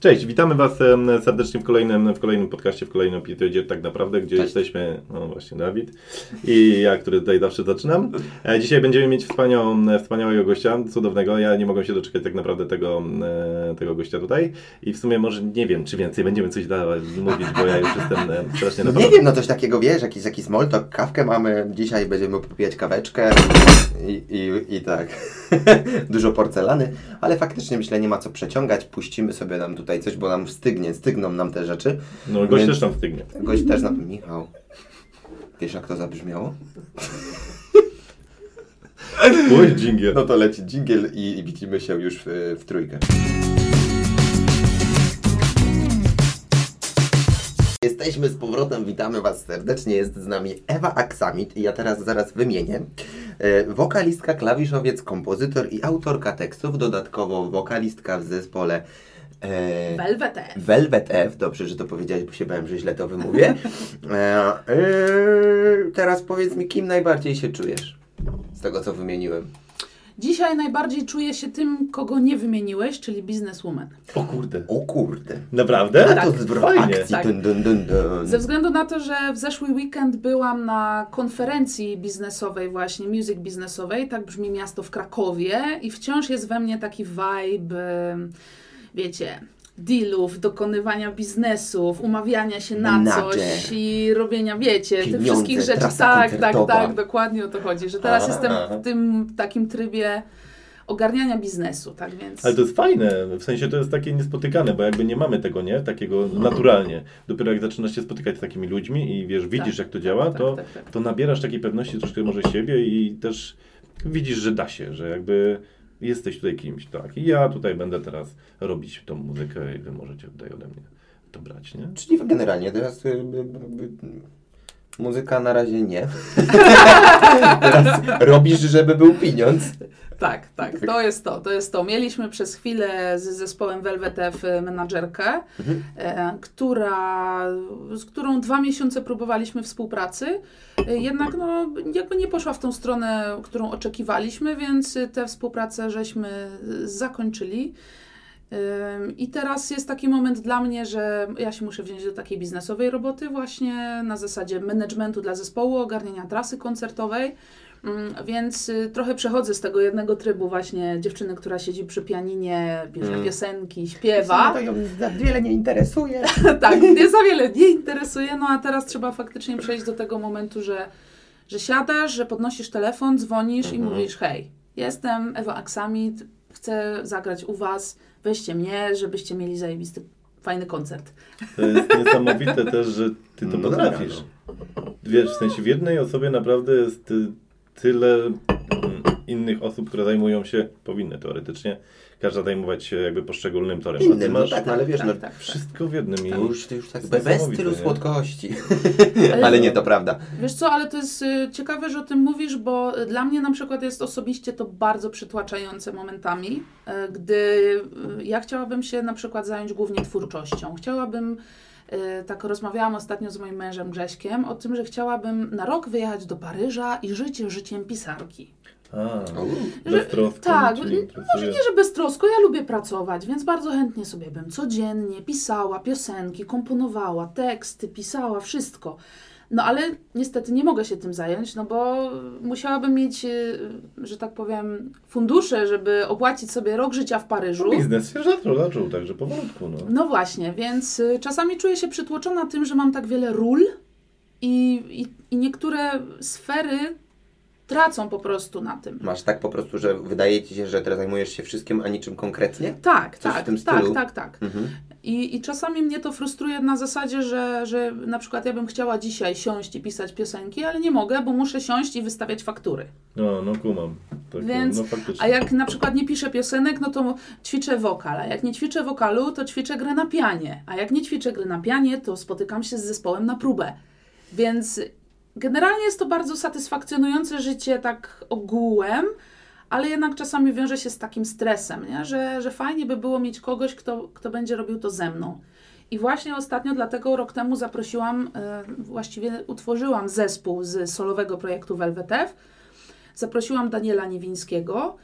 Cześć, witamy Was serdecznie w kolejnym, w kolejnym podcaście, w kolejnym epizodzie tak naprawdę, gdzie Cześć. jesteśmy, no właśnie Dawid i ja, który tutaj zawsze zaczynam. E, dzisiaj będziemy mieć wspaniałą, wspaniałego gościa, cudownego. Ja nie mogę się doczekać tak naprawdę tego, e, tego gościa tutaj i w sumie może nie wiem, czy więcej będziemy coś dawać, mówić, bo ja już jestem e, strasznie No nie wiem, no coś takiego wiesz, jakiś, jakiś small talk, kawkę mamy, dzisiaj będziemy popijać kaweczkę i, i, i tak. Dużo porcelany, ale faktycznie myślę, nie ma co przeciągać, puścimy sobie nam tutaj coś, bo nam wstygnie, stygną nam te rzeczy. No gość Więc- też tam stygnie. Gość też nam... Michał, wiesz jak to zabrzmiało? Oj, dżingiel. No to leci dżingiel i, i widzimy się już w, w trójkę. Jesteśmy z powrotem, witamy Was serdecznie. Jest z nami Ewa Aksamit i ja teraz zaraz wymienię. E, Wokalistka, klawiszowiec, kompozytor i autorka tekstów, dodatkowo wokalistka w zespole e, Velvet F. Velvet F. Dobrze, że to powiedziałeś, bo się bałem, że źle to wymówię. E, e, teraz powiedz mi, kim najbardziej się czujesz z tego, co wymieniłem? Dzisiaj najbardziej czuję się tym, kogo nie wymieniłeś, czyli bizneswoman. O kurde. O kurde. Naprawdę? A Tak, to zwrot fajnie. akcji. Tak. Dun, dun, dun, dun. Ze względu na to, że w zeszły weekend byłam na konferencji biznesowej właśnie, music biznesowej, tak brzmi miasto w Krakowie i wciąż jest we mnie taki vibe, em, wiecie, dealów, dokonywania biznesów, umawiania się na Menadżer. coś i robienia, wiecie, tych wszystkich rzeczy. Tak, tak, koncertowa. tak, dokładnie o to chodzi, że teraz Aha. jestem w tym takim trybie ogarniania biznesu, tak więc... Ale to jest fajne, w sensie to jest takie niespotykane, bo jakby nie mamy tego, nie? Takiego naturalnie. Dopiero jak zaczynasz się spotykać z takimi ludźmi i wiesz, widzisz Tak, jak to działa, tak, to, tak, tak. to nabierasz takiej pewności troszkę może siebie i też widzisz, że da się, że jakby jesteś tutaj kimś, tak. I ja tutaj będę teraz robić tą muzykę i wy możecie tutaj ode mnie to brać, nie? Czyli generalnie teraz y, y, y, muzyka na razie nie. teraz robisz, żeby był pieniądz. Tak, tak, to jest to, to jest to. Mieliśmy przez chwilę z zespołem Velvet F menadżerkę, Mhm. e, która, z którą dwa miesiące próbowaliśmy współpracy, e, jednak no, jakby nie poszła w tą stronę, którą oczekiwaliśmy, więc tę współpracę żeśmy zakończyli. I teraz jest taki moment dla mnie, że ja się muszę wziąć do takiej biznesowej roboty właśnie na zasadzie managementu dla zespołu, ogarniania trasy koncertowej. Mm, Więc y, trochę przechodzę z tego jednego trybu właśnie dziewczyny, która siedzi przy pianinie, bierze Mm. piosenki, śpiewa. To ją za wiele nie interesuje. tak, nie za wiele nie interesuje, no a teraz trzeba faktycznie przejść do tego momentu, że, że siadasz, że podnosisz telefon, dzwonisz i Mhm. mówisz hej, jestem Ewa Aksamit, chcę zagrać u Was, weźcie mnie, żebyście mieli zajebisty, fajny koncert. To jest niesamowite też, że ty to No potrafisz. dobra, Wiesz, w sensie w jednej osobie naprawdę jest y, tyle mm, innych osób, które zajmują się, powinny teoretycznie, każda zajmować się jakby poszczególnym torem. Innym, no masz tak, no ale wiesz, no, tak, tak. wszystko w jednym i To już, to już tak bez stylu nie? słodkości. Ale- ale nie, to prawda. Wiesz co, ale to jest y, ciekawe, że o tym mówisz, bo y, dla mnie na przykład jest osobiście to bardzo przytłaczające momentami, y, gdy ja chciałabym się na przykład zająć głównie twórczością. Chciałabym, tak rozmawiałam ostatnio z moim mężem Grześkiem, o tym, że chciałabym na rok wyjechać do Paryża i żyć życiem pisarki. A, Że- tak, cię n- interesuje. Może nie, że beztrosko, ja lubię pracować, więc bardzo chętnie sobie bym codziennie pisała piosenki, komponowała teksty, pisała wszystko. No ale niestety nie mogę się tym zająć, no bo musiałabym mieć, y, że tak powiem, fundusze, żeby opłacić sobie rok życia w Paryżu. No, biznes się zaczął, zaczął także powolutku, no. No właśnie, więc y, czasami czuję się przytłoczona tym, że mam tak wiele ról i, i, i niektóre sfery tracą po prostu na tym. Masz tak po prostu, że wydaje ci się, że teraz zajmujesz się wszystkim, a niczym konkretnie? Tak, Coś w tak, tym tak, stylu? tak, tak. Mhm. I, I czasami mnie to frustruje na zasadzie, że, że na przykład ja bym chciała dzisiaj siąść i pisać piosenki, ale nie mogę, bo muszę siąść i wystawiać faktury. No, no kumam. Tak, Więc- no faktycznie. A jak na przykład nie piszę piosenek, no to ćwiczę wokal, a jak nie ćwiczę wokalu, to ćwiczę grę na pianie, a jak nie ćwiczę gry na pianie, to spotykam się z zespołem na próbę. Więc generalnie jest to bardzo satysfakcjonujące życie tak ogółem, ale jednak czasami wiąże się z takim stresem, nie? Że, że fajnie by było mieć kogoś, kto, kto będzie robił to ze mną. I właśnie ostatnio, dlatego rok temu zaprosiłam, e, właściwie utworzyłam zespół z solowego projektu Velvet F. Zaprosiłam Daniela Niewińskiego,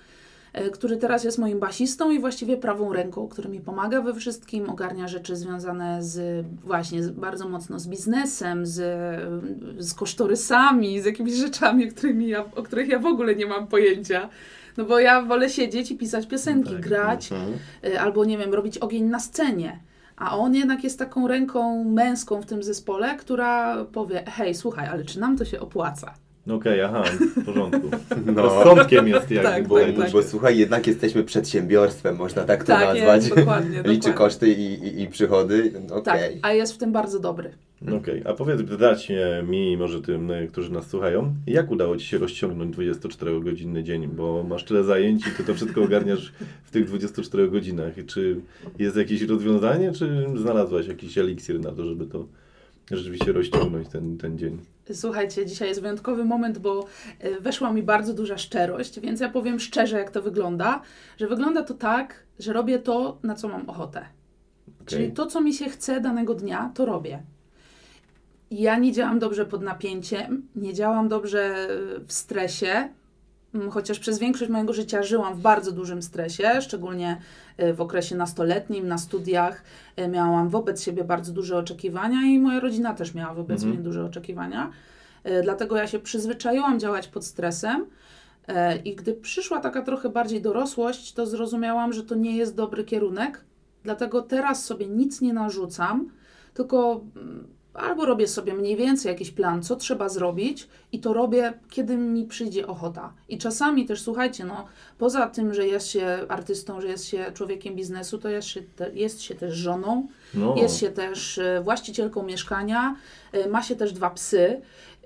który teraz jest moim basistą i właściwie prawą ręką, który mi pomaga we wszystkim, ogarnia rzeczy związane z właśnie z, bardzo mocno z biznesem, z, z kosztorysami, z jakimiś rzeczami, którymi ja, o których ja w ogóle nie mam pojęcia. No bo ja wolę siedzieć i pisać piosenki, No tak. grać, Mhm. y, albo nie wiem, robić ogień na scenie. A on jednak jest taką ręką męską w tym zespole, która powie: Hej, słuchaj, ale czy nam to się opłaca? Okej, aha, w porządku. No. Rozsądkiem jest jakby Tak, Bo, tak, tak. bo słuchaj, jednak jesteśmy przedsiębiorstwem, można tak to Tak, nazwać. jest, dokładnie, Liczy dokładnie. koszty i, i, i przychody. Tak, Okej. a jest w tym bardzo dobry. Okej, a powiedz dać mi może tym, y, którzy nas słuchają, jak udało Ci się rozciągnąć 24-godzinny dzień, bo masz tyle zajęć i Ty to wszystko ogarniasz w tych 24 godzinach. I Czy jest jakieś rozwiązanie, czy znalazłaś jakiś eliksir na to, żeby to rzeczywiście rozciągnąć ten, ten dzień? Słuchajcie, dzisiaj jest wyjątkowy moment, bo y, weszła mi bardzo duża szczerość, więc ja powiem szczerze, jak to wygląda. Że wygląda to tak, że robię to, na co mam ochotę. Czyli to, co mi się chce danego dnia, to robię. Ja nie działam dobrze pod napięciem, nie działam dobrze w stresie, chociaż przez większość mojego życia żyłam w bardzo dużym stresie, szczególnie y, w okresie nastoletnim, na studiach. y, Miałam wobec siebie bardzo duże oczekiwania i moja rodzina też miała wobec Mhm. mnie duże oczekiwania. Y, Dlatego ja się przyzwyczaiłam działać pod stresem. I gdy przyszła taka trochę bardziej dorosłość, to zrozumiałam, że to nie jest dobry kierunek. Dlatego teraz sobie nic nie narzucam, tylko mm, albo robię sobie mniej więcej jakiś plan, co trzeba zrobić, i to robię, kiedy mi przyjdzie ochota. I czasami też, słuchajcie, no, poza tym, że jest się artystą, że jest się człowiekiem biznesu, to jest się, te, jest się też żoną, No, jest się też e, właścicielką mieszkania, e, ma się też dwa psy,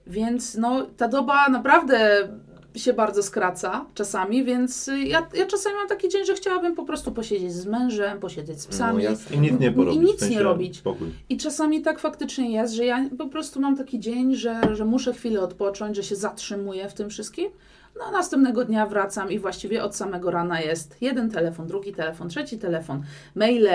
więc no, ta doba naprawdę się bardzo skraca czasami, więc ja, ja czasami mam taki dzień, że chciałabym po prostu posiedzieć z mężem, posiedzieć z psami. No. I nic nie porobić. I nic w sensie nie robić. Spokój. I czasami tak faktycznie jest, że ja po prostu mam taki dzień, że, że muszę chwilę odpocząć, że się zatrzymuję w tym wszystkim. No a następnego dnia wracam i właściwie od samego rana jest jeden telefon, drugi telefon, trzeci telefon, maile,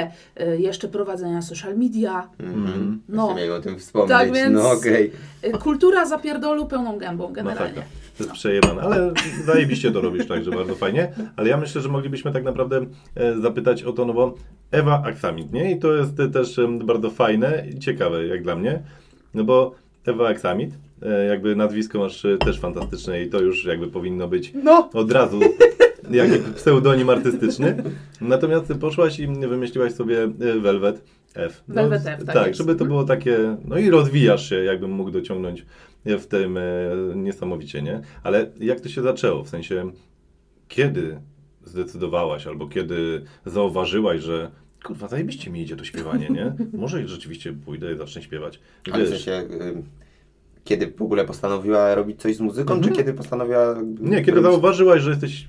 y, jeszcze prowadzenia social media. Mhm. No. No. miałem o tym wspomnieć. Tak, więc- No okej. Y, Kultura zapierdolu pełną gębą generalnie. Masakra. To jest przejebane, ale zajebiście to robisz, także bardzo fajnie. Ale ja myślę, że moglibyśmy tak naprawdę e, zapytać o to, no bo Ewa Aksamit, nie? I to jest e, też bardzo fajne i ciekawe, jak dla mnie. No bo Ewa Aksamit, e, jakby nazwisko masz też fantastyczne i to już jakby powinno być No. od razu jak pseudonim artystyczny. Natomiast poszłaś i wymyśliłaś sobie Velvet F. Velvet F, tak tak żeby to było takie, no i rozwijasz się, jakbym mógł dociągnąć w tym e, niesamowicie, nie? Ale jak to się zaczęło? W sensie, kiedy zdecydowałaś albo kiedy zauważyłaś, że kurwa, zajebiście mi idzie to śpiewanie, nie? Może rzeczywiście pójdę i zacznę śpiewać. Ale w Wiesz, sensie, kiedy w ogóle postanowiła robić coś z muzyką, Mhm. czy kiedy postanowiła... nie, kiedy robić... zauważyłaś, że jesteś e,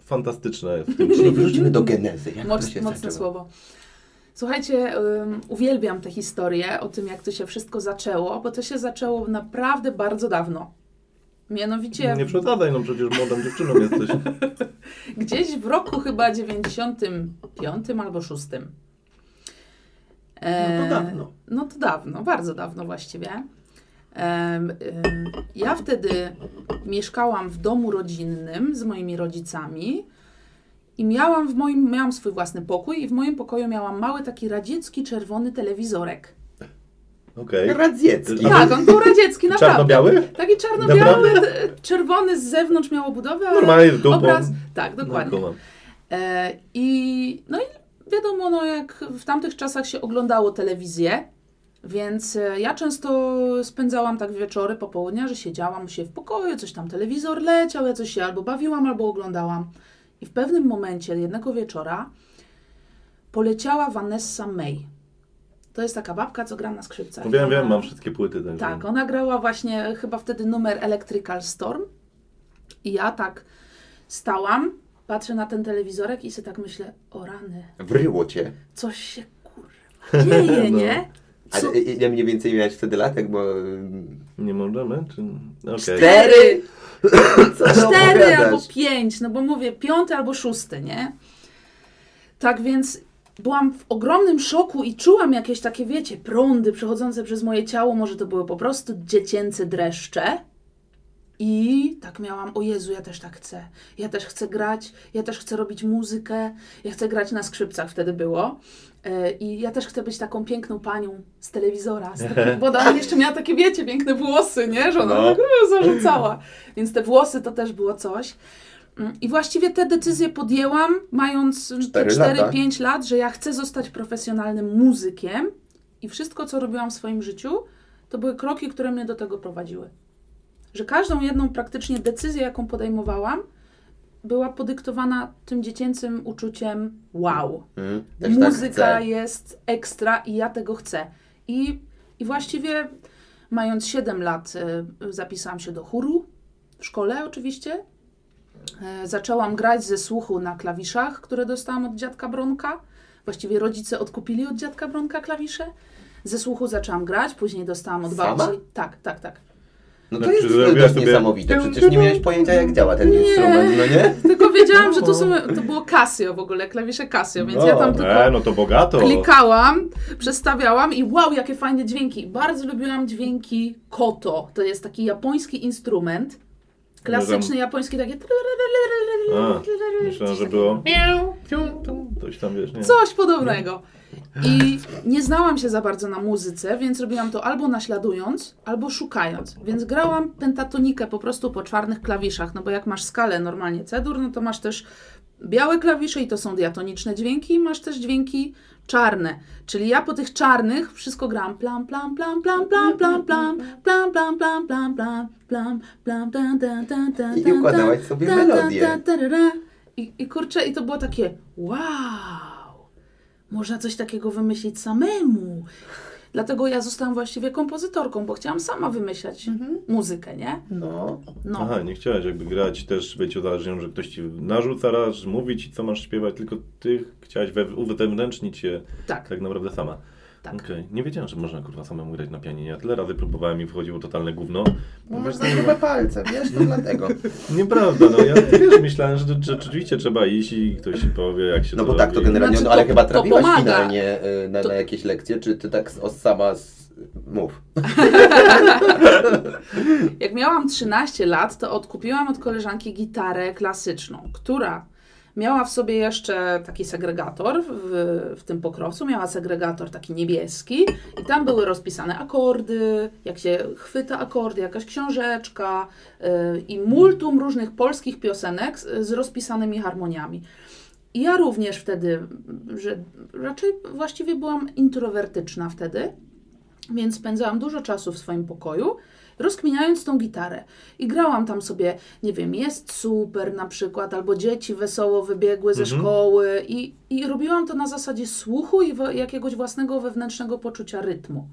fantastyczna w tym, Czyli wróćmy do genezy. Jak to Moc, się mocne zaczęło? słowo. Słuchajcie, ym, uwielbiam tę historię o tym, jak to się wszystko zaczęło, bo to się zaczęło naprawdę bardzo dawno. Mianowicie Nie przesadzaj, no przecież młodą dziewczyną jesteś. gdzieś w roku chyba 95 albo 6. No to dawno. No to dawno, bardzo dawno właściwie. Em, ym, Ja wtedy mieszkałam w domu rodzinnym z moimi rodzicami i miałam w moim, miałam swój własny pokój i w moim pokoju miałam mały taki radziecki czerwony telewizorek. Okej. Radziecki. Tak, on był radziecki, naprawdę. Czarno-biały? Taki czarno-biały, czerwony z zewnątrz miał obudowę, ale Normalnie z dupą. obraz... Tak, dokładnie. No, kumam. E, I no i wiadomo, no jak w tamtych czasach się oglądało telewizję, więc e, ja często spędzałam tak wieczory, popołudnia, że siedziałam u siebie w pokoju, coś tam telewizor leciał, ja coś się albo bawiłam, albo oglądałam. I w pewnym momencie, jednego wieczora, poleciała Vanessa May. To jest taka babka, co gra na skrzypcach. Wiem, wiem, Ona- mam wszystkie płyty. Także... tak, ona grała właśnie chyba wtedy numer Electrical Storm. I ja tak stałam, patrzę na ten telewizorek i sobie tak myślę, o rany, Wryło cię. coś się kurwa dzieje, No. nie? Co? Ale ile mniej więcej miałeś wtedy latek, bo... Nie możemy? Czy... Okej. Cztery! Cztery albo pięć, no bo mówię piąty albo szósty, nie? Tak więc byłam w ogromnym szoku i czułam jakieś takie, wiecie, prądy przechodzące przez moje ciało. Może to były po prostu dziecięce dreszcze. I tak miałam, o Jezu, ja też tak chcę. Ja też chcę grać, ja też chcę robić muzykę, ja chcę grać na skrzypcach, wtedy było. E, I ja też chcę być taką piękną panią z telewizora. Z takim, bo ona jeszcze miała takie, wiecie, piękne włosy, nie? Że ona No. tak zarzucała. Więc te włosy to też było coś. Mm, I właściwie te decyzje podjęłam, mając Cztery lata. 4-5 lat, że ja chcę zostać profesjonalnym muzykiem. I wszystko, co robiłam w swoim życiu, to były kroki, które mnie do tego prowadziły. Że każdą jedną praktycznie decyzję, jaką podejmowałam, była podyktowana tym dziecięcym uczuciem wow. Mm, tak Muzyka chcę. jest ekstra i ja tego chcę. I, I właściwie mając 7 lat y, zapisałam się do chóru w szkole oczywiście. E, Zaczęłam grać ze słuchu na klawiszach, które dostałam od dziadka Bronka. Właściwie rodzice odkupili od dziadka Bronka klawisze. Ze słuchu zaczęłam grać, później dostałam od Sama? babci. Tak, tak, tak. No to Znaczy, jest dość sobie- niesamowite. Przecież nie miałeś pojęcia, jak działa ten Nie. instrument, no nie? Tylko wiedziałam, że No. to, są, to było Casio w ogóle, klawisze Casio, więc ja tam tylko E, no to bogato. klikałam, przestawiałam i wow, jakie fajne dźwięki. Bardzo lubiłam dźwięki koto. To jest taki japoński instrument. Klasyczny japoński, takie... A, myślałem, że było coś tam, wiesz, nie? Coś podobnego. I nie znałam się za bardzo na muzyce, więc robiłam to albo naśladując, albo szukając. Więc grałam pentatonikę po prostu po czarnych klawiszach, no bo jak masz skalę normalnie C-dur, no to masz też białe klawisze i to są diatoniczne dźwięki, i masz też dźwięki czarne. Czyli ja po tych czarnych wszystko grałam plam, plam, plam, plam, plam, plam, plam, plam, plam, plam, plam, plam, plam, plam, tan, tan, I układałaś sobie melodię. I, I kurczę, i to było takie wow, można coś takiego wymyślić samemu. Dlatego ja zostałam właściwie kompozytorką, bo chciałam sama wymyślać muzykę, nie? No. No. Aha, nie chciałaś jakby grać, też być uzależnioną, że ktoś ci narzuca raz, mówi ci, co masz śpiewać, tylko ty chciałaś we, uwewnętrznić się Tak, tak naprawdę sama. Tak. Okej, nie wiedziałem, że można kurwa samemu grać na pianinie. Ja tyle razy próbowałem i wchodziło totalne gówno. Bo masz za grube palce, wiesz, to dlatego. Nieprawda, no ja wiesz, myślałem, że, że rzeczywiście trzeba iść i ktoś powie, jak się No to bo tak, robi. to generalnie, Znaczy, no ale to- chyba trafiłaś finalnie y, na, To- na jakieś lekcje, czy ty tak z- o sama z... mów. Jak miałam 13 lat, to odkupiłam od koleżanki gitarę klasyczną, która miała w sobie jeszcze taki segregator w, w tym pokrowcu, miała segregator taki niebieski i tam były rozpisane akordy, jak się chwyta akordy, jakaś książeczka yy, i multum różnych polskich piosenek z, z rozpisanymi harmoniami. I ja również wtedy, że raczej właściwie byłam introwertyczna wtedy, więc spędzałam dużo czasu w swoim pokoju, rozkminiając tą gitarę. I grałam tam sobie, nie wiem, jest super na przykład, albo dzieci wesoło wybiegły ze Mhm. szkoły i, i robiłam to na zasadzie słuchu i jakiegoś własnego wewnętrznego poczucia rytmu.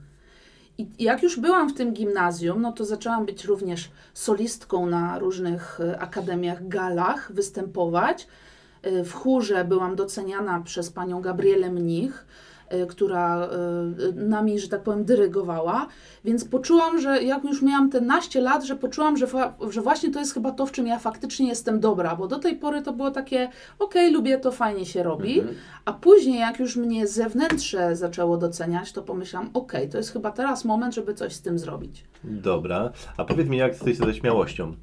I jak już byłam w tym gimnazjum, no to zaczęłam być również solistką na różnych e, akademiach, galach, występować. E, W chórze byłam doceniana przez panią Gabrielę Mnich, która e, nami, że tak powiem, dyrygowała. Więc poczułam, że jak już miałam te naście lat, że poczułam, że, że właśnie to jest chyba to, w czym ja faktycznie jestem dobra, bo do tej pory to było takie, okej, lubię to, fajnie się robi. Mhm. A później, jak już mnie zewnętrzne zaczęło doceniać, to pomyślałam, okej, to jest chyba teraz moment, żeby coś z tym zrobić. Dobra, a powiedz mi, jak jesteś ze śmiałością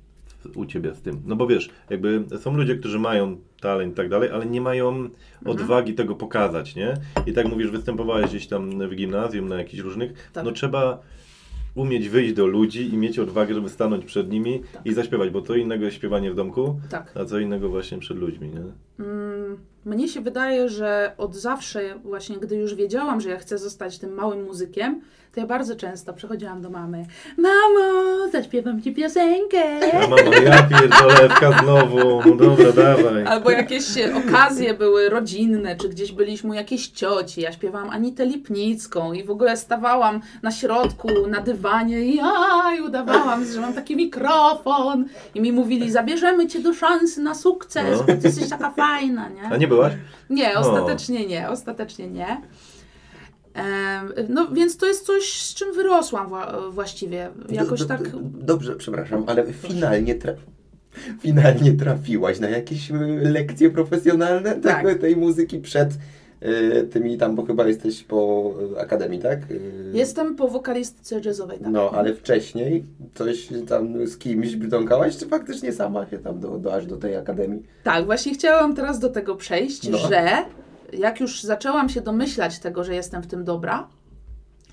u ciebie z tym? No bo wiesz, jakby są ludzie, którzy mają talent i tak dalej, ale nie mają odwagi tego pokazać, nie? I tak mówisz, występowałeś gdzieś tam w gimnazjum na jakichś różnych, Tak. no trzeba umieć wyjść do ludzi i mieć odwagę, żeby stanąć przed nimi Tak. i zaśpiewać, bo to innego jest śpiewanie w domku, Tak. a co innego właśnie przed ludźmi, nie? Mm, Mnie się wydaje, że od zawsze, właśnie gdy już wiedziałam, że ja chcę zostać tym małym muzykiem, to ja bardzo często przychodziłam do mamy. Mamo, zaśpiewam ci piosenkę. A mama, ja pierdolę, Ewka znowu, no dobra, dawaj. Albo jakieś okazje były rodzinne, czy gdzieś byliśmy u jakiejś cioci. Ja śpiewałam Anitę Lipnicką i w ogóle stawałam na środku, na dywanie i, udawałam, że mam taki mikrofon. I mi mówili, zabierzemy cię do szansy na sukces, No. bo ty jesteś taka fajna, nie? A nie byłaś? Nie, O. ostatecznie nie, ostatecznie nie. No więc to jest coś, z czym wyrosłam wła- właściwie. Jakoś Do- do- tak... do- Dobrze, przepraszam, ale finalnie, tra... finalnie trafiłaś na jakieś y, lekcje profesjonalne Tak. tej muzyki przed y, tymi tam, bo chyba jesteś po akademii, tak? Y, Jestem po wokalistyce jazzowej, tak. No, ale wcześniej coś tam z kimś brzdąkałaś, czy faktycznie sama się tam do, do, aż do tej akademii? Tak, właśnie chciałam teraz do tego przejść, No. że jak już zaczęłam się domyślać tego, że jestem w tym dobra,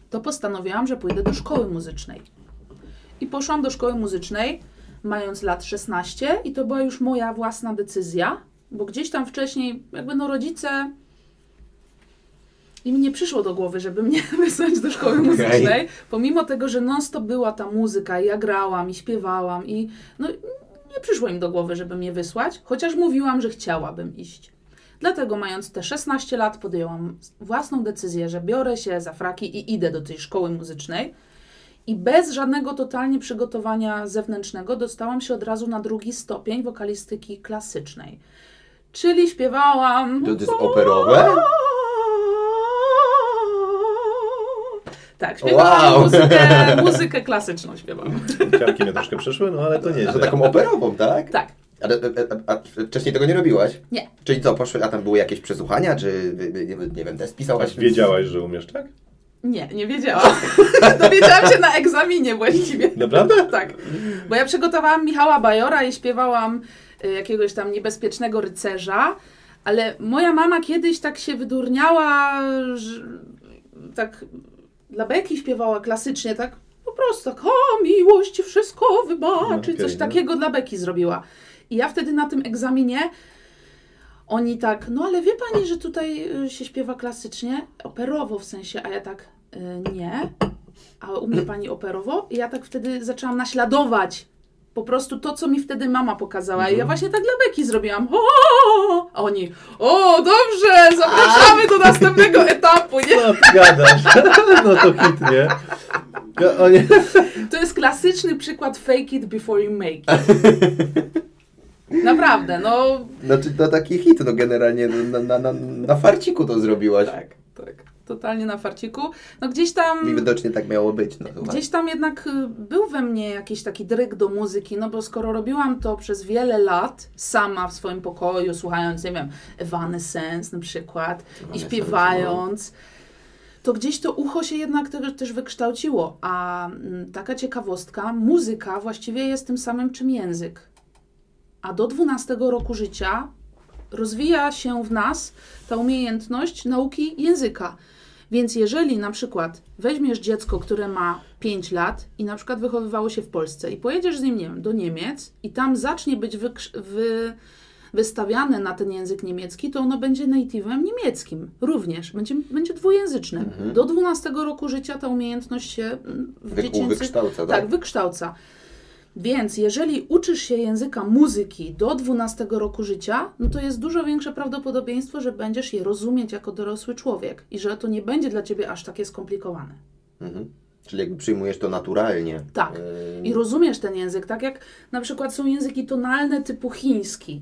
to postanowiłam, że pójdę do szkoły muzycznej. I poszłam do szkoły muzycznej, mając lat 16, i to była już moja własna decyzja, bo gdzieś tam wcześniej, jakby no rodzice. Im nie przyszło do głowy, żeby mnie wysłać do szkoły muzycznej, pomimo tego, że non-stop była ta muzyka, i ja grałam i śpiewałam, i no, nie przyszło im do głowy, żeby mnie wysłać, chociaż mówiłam, że chciałabym iść. Dlatego, mając te 16 lat, podjęłam własną decyzję, że biorę się za fraki i idę do tej szkoły muzycznej. I bez żadnego totalnie przygotowania zewnętrznego dostałam się od razu na drugi stopień wokalistyki klasycznej. Czyli śpiewałam. To jest operowe? Tak, śpiewałam Wow. muzykę, muzykę klasyczną śpiewałam. Ciarki mnie troszkę przeszły, no ale to nie To taką operową, tak? Tak. A, a, a wcześniej tego nie robiłaś? Nie. Czyli co, poszły, a tam były jakieś przesłuchania, czy nie, nie wiem, test pisałaś? Wiedziałaś, że umiesz, tak? Nie, nie wiedziałam. Dowiedziałam się na egzaminie właściwie. Naprawdę? Tak. Bo ja przygotowałam Michała Bajora i śpiewałam y, jakiegoś tam niebezpiecznego rycerza, ale moja mama kiedyś tak się wydurniała, że tak dla beki śpiewała klasycznie, tak po prostu tak, o miłość wszystko wybaczy, No, okej, coś no. takiego dla beki zrobiła. I ja wtedy na tym egzaminie oni tak, no ale wie pani, że tutaj y, się śpiewa klasycznie, operowo w sensie, a ja tak, y, nie. A umie pani operowo? I ja tak wtedy zaczęłam naśladować po prostu to, co mi wtedy mama pokazała. I ja właśnie tak dla Beki zrobiłam. O! A oni, o, dobrze, zapraszamy do następnego etapu, nie? No, gadasz. No to hit, nie? O. To jest klasyczny przykład fake it before you make it. Naprawdę, no Znaczy to taki hit, no generalnie na, na, na, na farciku to zrobiłaś. tak, tak. Totalnie na farciku. No gdzieś tam... I widocznie tak miało być. No, chyba. Gdzieś tam jednak y, był we mnie jakiś taki dryg do muzyki, no bo skoro robiłam to przez wiele lat sama w swoim pokoju, słuchając, nie wiem, Evanescence na przykład i Evanescence, śpiewając, to gdzieś to ucho się jednak te, też wykształciło. A mm, taka ciekawostka, muzyka właściwie jest tym samym czym język. A do 12 roku życia rozwija się w nas ta umiejętność nauki języka. Więc jeżeli na przykład weźmiesz dziecko, które ma 5 lat i na przykład wychowywało się w Polsce i pojedziesz z nim, nie wiem, do Niemiec i tam zacznie być wy, wystawiane na ten język niemiecki, to ono będzie native'em niemieckim również. Będzie, będzie dwujęzycznym. Mhm. Do 12 roku życia ta umiejętność się mm, w Wy, dziecięcych... wykształca, tak? Tak, wykształca. Więc jeżeli uczysz się języka muzyki do 12 roku życia, no to jest dużo większe prawdopodobieństwo, że będziesz je rozumieć jako dorosły człowiek i że to nie będzie dla ciebie aż takie skomplikowane. Mhm. Czyli jakby przyjmujesz to naturalnie. Tak. Yy, I rozumiesz ten język, tak jak na przykład są języki tonalne typu chiński.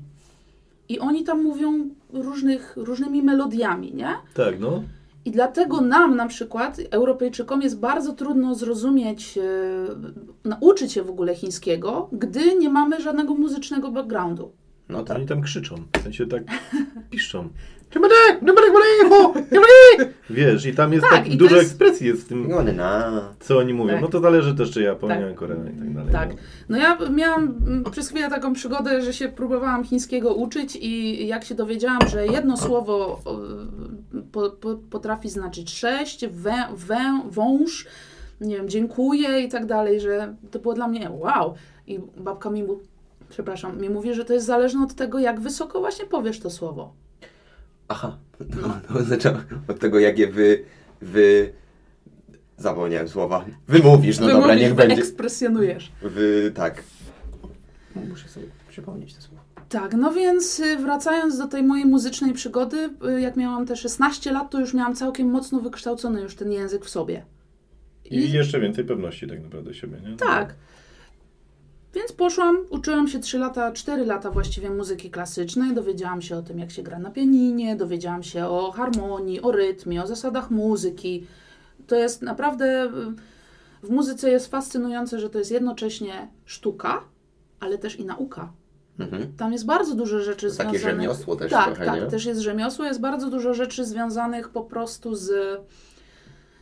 I oni tam mówią różnych, różnymi melodiami, nie? Tak, no. I dlatego nam na przykład, Europejczykom, jest bardzo trudno zrozumieć, e, nauczyć się w ogóle chińskiego, gdy nie mamy żadnego muzycznego backgroundu. No tak. Oni tam krzyczą. W sensie tak piszczą. Wiesz, i tam jest Tak, tak, i dużo jest- ekspresji jest w tym, co oni mówią. Tak. No to zależy też, czy Japonia, Tak. Korea i tak dalej. Tak. no. No ja miałam przez chwilę taką przygodę, że się próbowałam chińskiego uczyć i jak się dowiedziałam, że jedno słowo o, po, po, potrafi znaczyć sześć, wę, wę, wąż, nie wiem, dziękuję i tak dalej, że to było dla mnie wow. I babka mi, przepraszam, mi mówi, że to jest zależne od tego, jak wysoko właśnie powiesz to słowo. Aha. No, to oznacza od tego, jak je wy... wy... Zapomniałem słowa. Wymówisz, no dobra, Wymówisz, niech będzie. Wyekspresjonujesz. Wy... tak. Muszę sobie przypomnieć to słowo. Tak, no więc y, wracając do tej mojej muzycznej przygody, y, jak miałam te 16 lat, to już miałam całkiem mocno wykształcony już ten język w sobie. I jeszcze więcej pewności tak naprawdę siebie, nie? Tak. Więc poszłam, uczyłam się 3 lata, 4 lata właściwie muzyki klasycznej, dowiedziałam się o tym, jak się gra na pianinie, dowiedziałam się o harmonii, o rytmie, o zasadach muzyki. To jest naprawdę, y, w muzyce jest fascynujące, że to jest jednocześnie sztuka, ale też i nauka. Mhm. Tam jest bardzo dużo rzeczy To takie związanych... rzemiosło też tak, trochę, tak, nie? też jest rzemiosło, jest bardzo dużo rzeczy związanych po prostu z,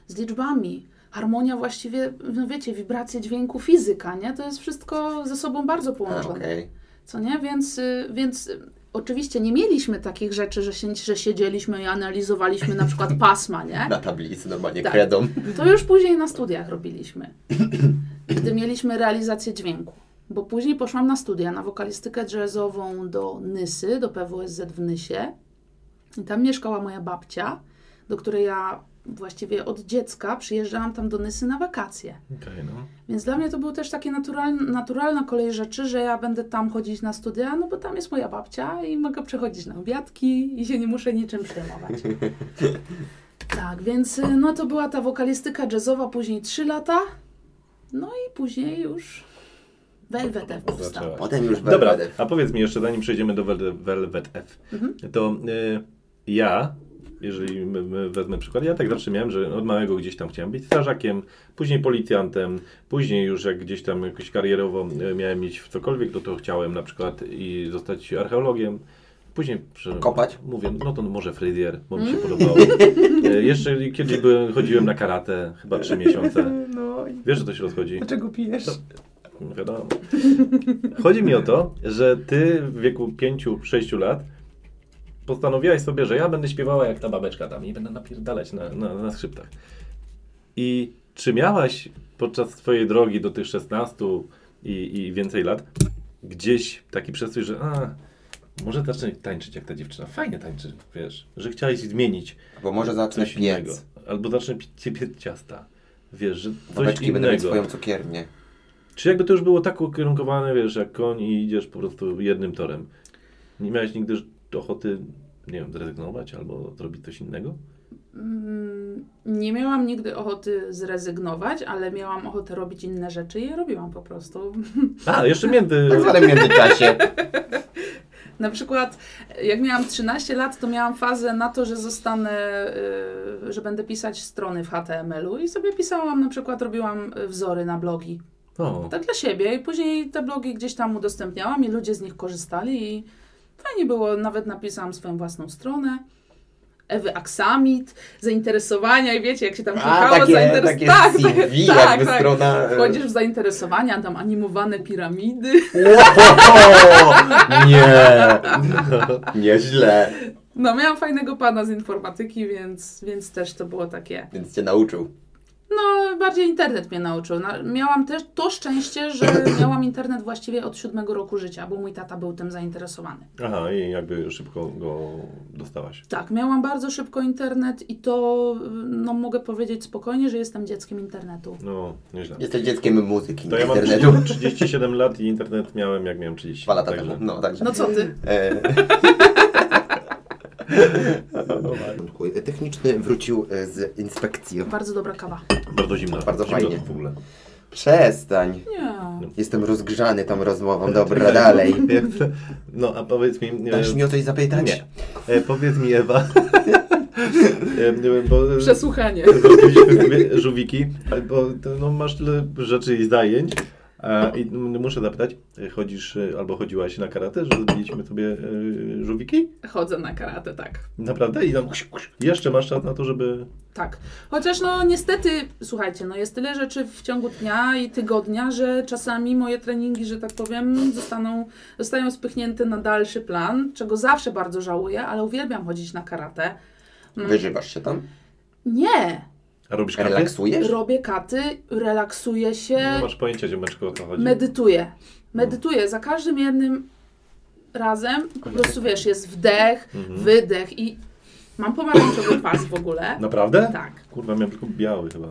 z liczbami. Harmonia właściwie, no wiecie, wibracje dźwięku, fizyka, nie? To jest wszystko ze sobą bardzo A, połączone. okej. Co nie? Więc, y, więc y, oczywiście nie mieliśmy takich rzeczy, że, się, że siedzieliśmy i analizowaliśmy na przykład pasma, nie? Na tablicy normalnie Tak. kredą. To już później na studiach robiliśmy. Gdy mieliśmy realizację dźwięku. Bo później poszłam na studia, na wokalistykę jazzową do Nysy, do PWSZ w Nysie. I tam mieszkała moja babcia, do której ja właściwie od dziecka przyjeżdżałam tam do Nysy na wakacje. Okej, no. Więc dla mnie to był też takie naturalna, naturalna kolej rzeczy, że ja będę tam chodzić na studia, no bo tam jest moja babcia i mogę przechodzić na obiadki i się nie muszę niczym przejmować. tak, więc y, no to była ta wokalistyka jazzowa, później 3 lata, no i później już Velvet F powstał. Potem już Dobra, Velvet. a powiedz mi jeszcze, zanim przejdziemy do Vel- Velvet F, Mhm. to y, ja, jeżeli my, my wezmę przykład, ja tak zawsze miałem, że od małego gdzieś tam chciałem być strażakiem, później policjantem, później już jak gdzieś tam jakoś karierowo y, miałem mieć w cokolwiek, to to chciałem na przykład i zostać archeologiem. Później Kopać? mówię, no to może fryzjer, bo mi się podobało. Y, jeszcze kiedyś byłem, chodziłem na karate, chyba trzy miesiące. No, Wiesz, że to się rozchodzi? dlaczego pijesz? No wiadomo. Chodzi mi o to, że ty w wieku 5-6 lat postanowiłaś sobie, że ja będę śpiewała jak ta babeczka tam i będę napierdalać na, na, na skrzypcach. I czy miałaś podczas swojej drogi do tych 16 i, i więcej lat gdzieś taki przestój, że a, może zacznę tańczyć jak ta dziewczyna. Fajnie tańczy, wiesz, że chciałeś zmienić Bo może zacznę coś innego. piec. Albo zacznę pić piec ciasta. Wiesz, że coś Babeczki będą innego. swoją cukiernię. Czy jakby to już było tak ukierunkowane, wiesz, jak koń i idziesz po prostu jednym torem? Nie miałeś nigdy ochoty, nie wiem, zrezygnować albo zrobić coś innego? Mm, Nie miałam nigdy ochoty zrezygnować, ale miałam ochotę robić inne rzeczy i je robiłam po prostu. A, jeszcze między... Tak zwanym międzyczasie. Na przykład, jak miałam 13 lat, to miałam fazę na to, że zostanę, y, że będę pisać strony w HTML-u i sobie pisałam, na przykład robiłam wzory na blogi. O, Tak dla siebie i później te blogi gdzieś tam udostępniałam i ludzie z nich korzystali i fajnie było, nawet napisałam swoją własną stronę. Ewy Aksamit, zainteresowania i wiecie, jak się tam A, szukało takie, zainteres- takie tak, CV, tak, jakby tak. strona... e, Wchodzisz w zainteresowania, tam animowane piramidy. Nie, nieźle. No, miałam fajnego pana z informatyki, więc, więc też to było takie. Więc cię nauczył. No, bardziej internet mnie nauczył. Na, miałam też to szczęście, że miałam internet właściwie od siódmego roku życia, bo mój tata był tym zainteresowany. aha, i jakby szybko go dostałaś. Tak, miałam bardzo szybko internet i to no, mogę powiedzieć spokojnie, że jestem dzieckiem internetu. No, nieźle. Jesteś dzieckiem muzyki, To nie ja mam internetu. 37 lat i internet miałem jak miałem 30. Dwa lata także- temu. No, także. No co ty? E, Techniczny wrócił e, z inspekcji. Bardzo dobra kawa. Bardzo zimna. Bardzo Zimno fajnie. w ogóle. Przestań. Nie. Jestem rozgrzany tą rozmową. Dobra, dalej. No, a powiedz mi... e, Dasz mi o coś zapytać? Nie. E, powiedz mi Ewa, e, bo Przesłuchanie. żółwiki, bo no, masz tyle rzeczy i zajęć. A, I muszę zapytać, e, chodzisz e, albo chodziłaś na karate, że zrobiliśmy sobie e, żółwiki? Chodzę na karate, tak. Naprawdę? I tam jeszcze masz czas na to, żeby... Tak. Chociaż no niestety, słuchajcie, no jest tyle rzeczy w ciągu dnia i tygodnia, że czasami moje treningi, że tak powiem, zostaną, zostają spychnięte na dalszy plan, czego zawsze bardzo żałuję, ale uwielbiam chodzić na karate. Mm, Wyżywasz się tam? Nie! A robisz karate? Relaksujesz? Robię katy, relaksuję się, Nie masz pojęcia, ziomeczko, o co chodzi. medytuję. Medytuję. Za każdym jednym razem po prostu, wiesz, jest wdech, Mhm. wydech i mam pomarańczowy pas w ogóle. Naprawdę? Tak. Kurwa, miałem tylko biały chyba.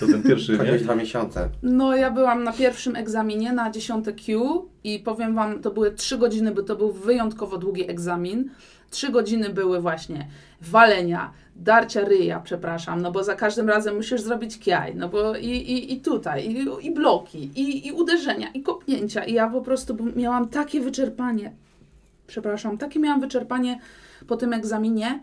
To ten pierwszy, nie? Dwa miesiące. No, ja byłam na pierwszym egzaminie na 10 Q i powiem Wam, to były 3 godziny, bo to był wyjątkowo długi egzamin. 3 godziny były właśnie walenia, darcia ryja, przepraszam, no bo za każdym razem musisz zrobić kiaj, no bo i, i, i tutaj, i, i bloki, i, i uderzenia, i kopnięcia. I ja po prostu miałam takie wyczerpanie, przepraszam, takie miałam wyczerpanie po tym egzaminie,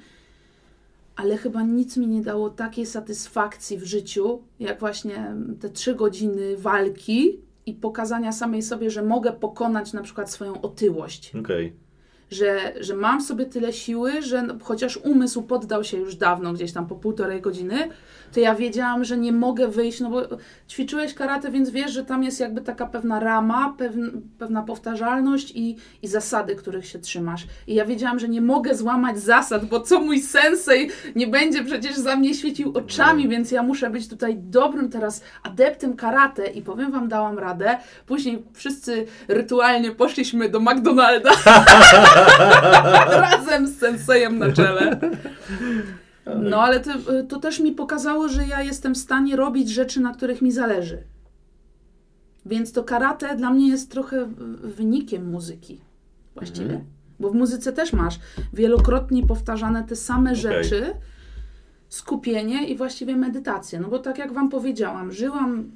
ale chyba nic mi nie dało takiej satysfakcji w życiu, jak właśnie te trzy godziny walki i pokazania samej sobie, że mogę pokonać na przykład swoją otyłość. Okej. Że, że mam w sobie tyle siły, że no, chociaż umysł poddał się już dawno, gdzieś tam po półtorej godziny, to ja wiedziałam, że nie mogę wyjść, no bo ćwiczyłeś karate, więc wiesz, że tam jest jakby taka pewna rama, pewn, pewna powtarzalność i, i zasady, których się trzymasz. I ja wiedziałam, że nie mogę złamać zasad, bo co mój sensei nie będzie przecież za mnie świecił oczami, więc ja muszę być tutaj dobrym teraz adeptem karate i powiem wam, dałam radę. Później wszyscy rytualnie poszliśmy do McDonalda razem z sensejem na czele. No ale to, to też mi pokazało, że ja jestem w stanie robić rzeczy, na których mi zależy. Więc to karate dla mnie jest trochę wynikiem muzyki. Właściwie. Mhm. Bo w muzyce też masz wielokrotnie powtarzane te same Okej. rzeczy, skupienie i właściwie medytację. No bo tak jak Wam powiedziałam, żyłam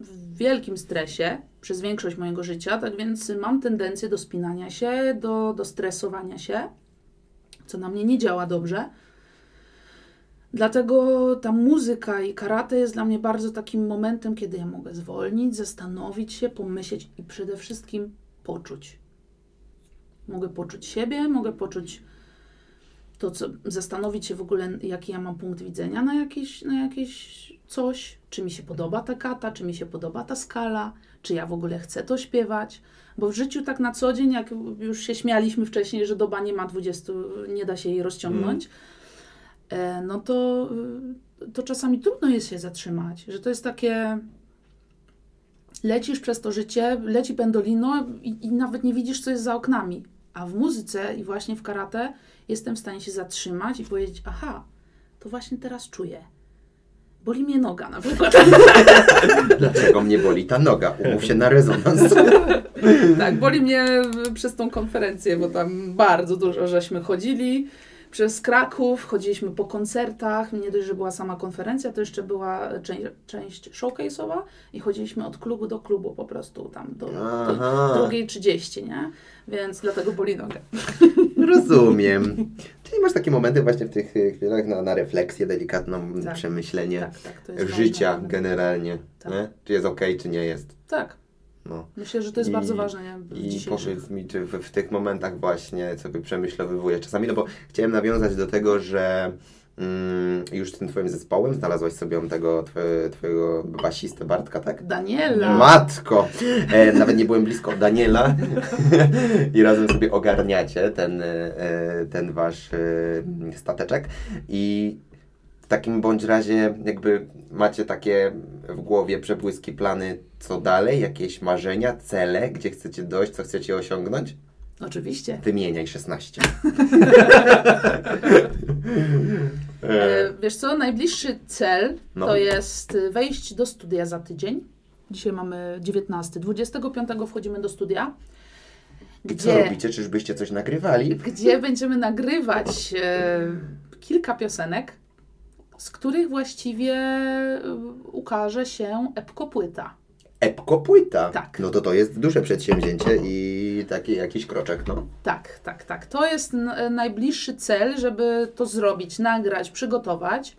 w wielkim stresie przez większość mojego życia, tak więc mam tendencję do spinania się, do, do stresowania się, co na mnie nie działa dobrze. Dlatego ta muzyka i karate jest dla mnie bardzo takim momentem, kiedy ja mogę zwolnić, zastanowić się, pomyśleć i przede wszystkim poczuć. Mogę poczuć siebie, mogę poczuć to, co, zastanowić się w ogóle, jaki ja mam punkt widzenia na jakieś, na jakieś coś, czy mi się podoba ta kata, czy mi się podoba ta skala, czy ja w ogóle chcę to śpiewać. Bo w życiu tak na co dzień, jak już się śmialiśmy wcześniej, że doba nie ma 20, nie da się jej rozciągnąć, e, no to, y, to czasami trudno jest się zatrzymać, że to jest takie lecisz przez to życie, leci pendolino i, i nawet nie widzisz, co jest za oknami. A w muzyce i właśnie w karate jestem w stanie się zatrzymać i powiedzieć, aha, to właśnie teraz czuję. Boli mnie noga na przykład. Dlaczego mnie boli ta noga? Umów się na rezonans. tak, boli mnie przez tą konferencję, bo tam bardzo dużo żeśmy chodzili. Przez Kraków, chodziliśmy po koncertach. Nie dość, że była sama konferencja, to jeszcze była część, część showcase'owa i chodziliśmy od klubu do klubu po prostu tam do, do drugiej 30, nie? Więc dlatego boli noga. Rozumiem. Czyli masz takie momenty właśnie w tych y, chwilach na, na refleksję delikatną, Tak. przemyślenie Tak, tak, życia ważne. generalnie. Tak. Czy jest ok, czy nie jest. Tak, No. myślę, że to jest I- bardzo ważne nie? w I powiedz mi, czy w, w tych momentach właśnie sobie przemyślowywujesz czasami, no bo chciałem nawiązać do tego, że mm, już z tym twoim zespołem znalazłaś sobie tego twoje, twojego basistę Bartka, tak? Daniela! Matko! E, nawet nie byłem blisko Daniela i razem sobie ogarniacie ten, e, ten wasz e, stateczek i w takim bądź razie jakby macie takie w głowie przebłyski, plany co dalej, jakieś marzenia, cele, gdzie chcecie dojść, co chcecie osiągnąć? Oczywiście. Wymieniaj 16. E, Wiesz co, najbliższy cel No. to jest wejść do studia za tydzień. Dzisiaj mamy 19. 25 wchodzimy do studia, I co gdzie, robicie? Czyżbyście coś nagrywali? gdzie będziemy nagrywać e, kilka piosenek, z których właściwie e, ukaże się epko płyta. Epko płyta. Tak. No to to jest duże przedsięwzięcie i taki jakiś kroczek, no. Tak, tak, tak. To jest n- najbliższy cel, żeby to zrobić, nagrać, przygotować.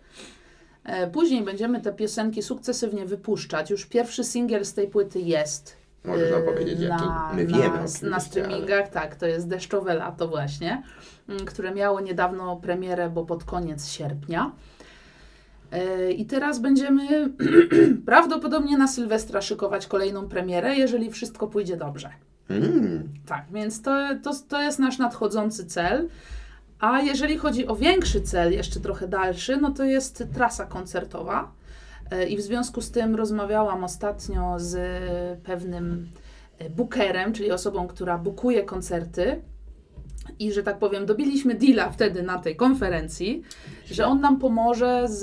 E, Później będziemy te piosenki sukcesywnie wypuszczać. Już pierwszy singiel z tej płyty jest. Możesz nam e, powiedzieć, jaki? My na, wiemy na, na ale- streamingach, tak, to jest Deszczowe Lato właśnie, m, które miało niedawno premierę, bo pod koniec sierpnia. E, I teraz będziemy prawdopodobnie na Sylwestra szykować kolejną premierę, jeżeli wszystko pójdzie dobrze. Mm. Tak, więc to, to, to jest nasz nadchodzący cel. A jeżeli chodzi o większy cel, jeszcze trochę dalszy, no to jest trasa koncertowa. E, I w związku z tym rozmawiałam ostatnio z pewnym e, bookerem, czyli osobą, która bukuje koncerty. I że tak powiem, dobiliśmy deala wtedy na tej konferencji, że on nam pomoże z,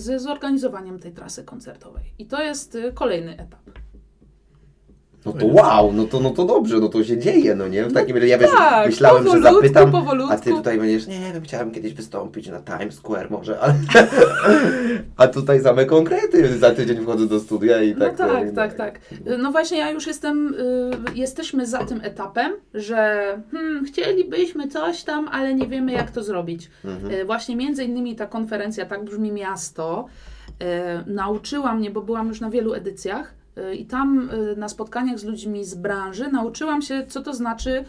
z zorganizowaniem tej trasy koncertowej. I to jest y, kolejny etap. No to wow, no to, no to dobrze, no to się dzieje, no nie? W takim razie ja wiesz, tak, myślałem, że zapytam, powolutku. a ty tutaj będziesz, nie wiem, chciałem kiedyś wystąpić na Times Square może, ale... a tutaj same konkrety, za tydzień wchodzę do studia i tak... no tak, e, tak, tak. No właśnie ja już jestem, y, jesteśmy za tym etapem, że hmm, chcielibyśmy coś tam, ale nie wiemy jak to zrobić. Mhm. Y, właśnie między innymi ta konferencja Tak brzmi miasto y, nauczyła mnie, bo byłam już na wielu edycjach, I tam y, na spotkaniach z ludźmi z branży nauczyłam się, co to znaczy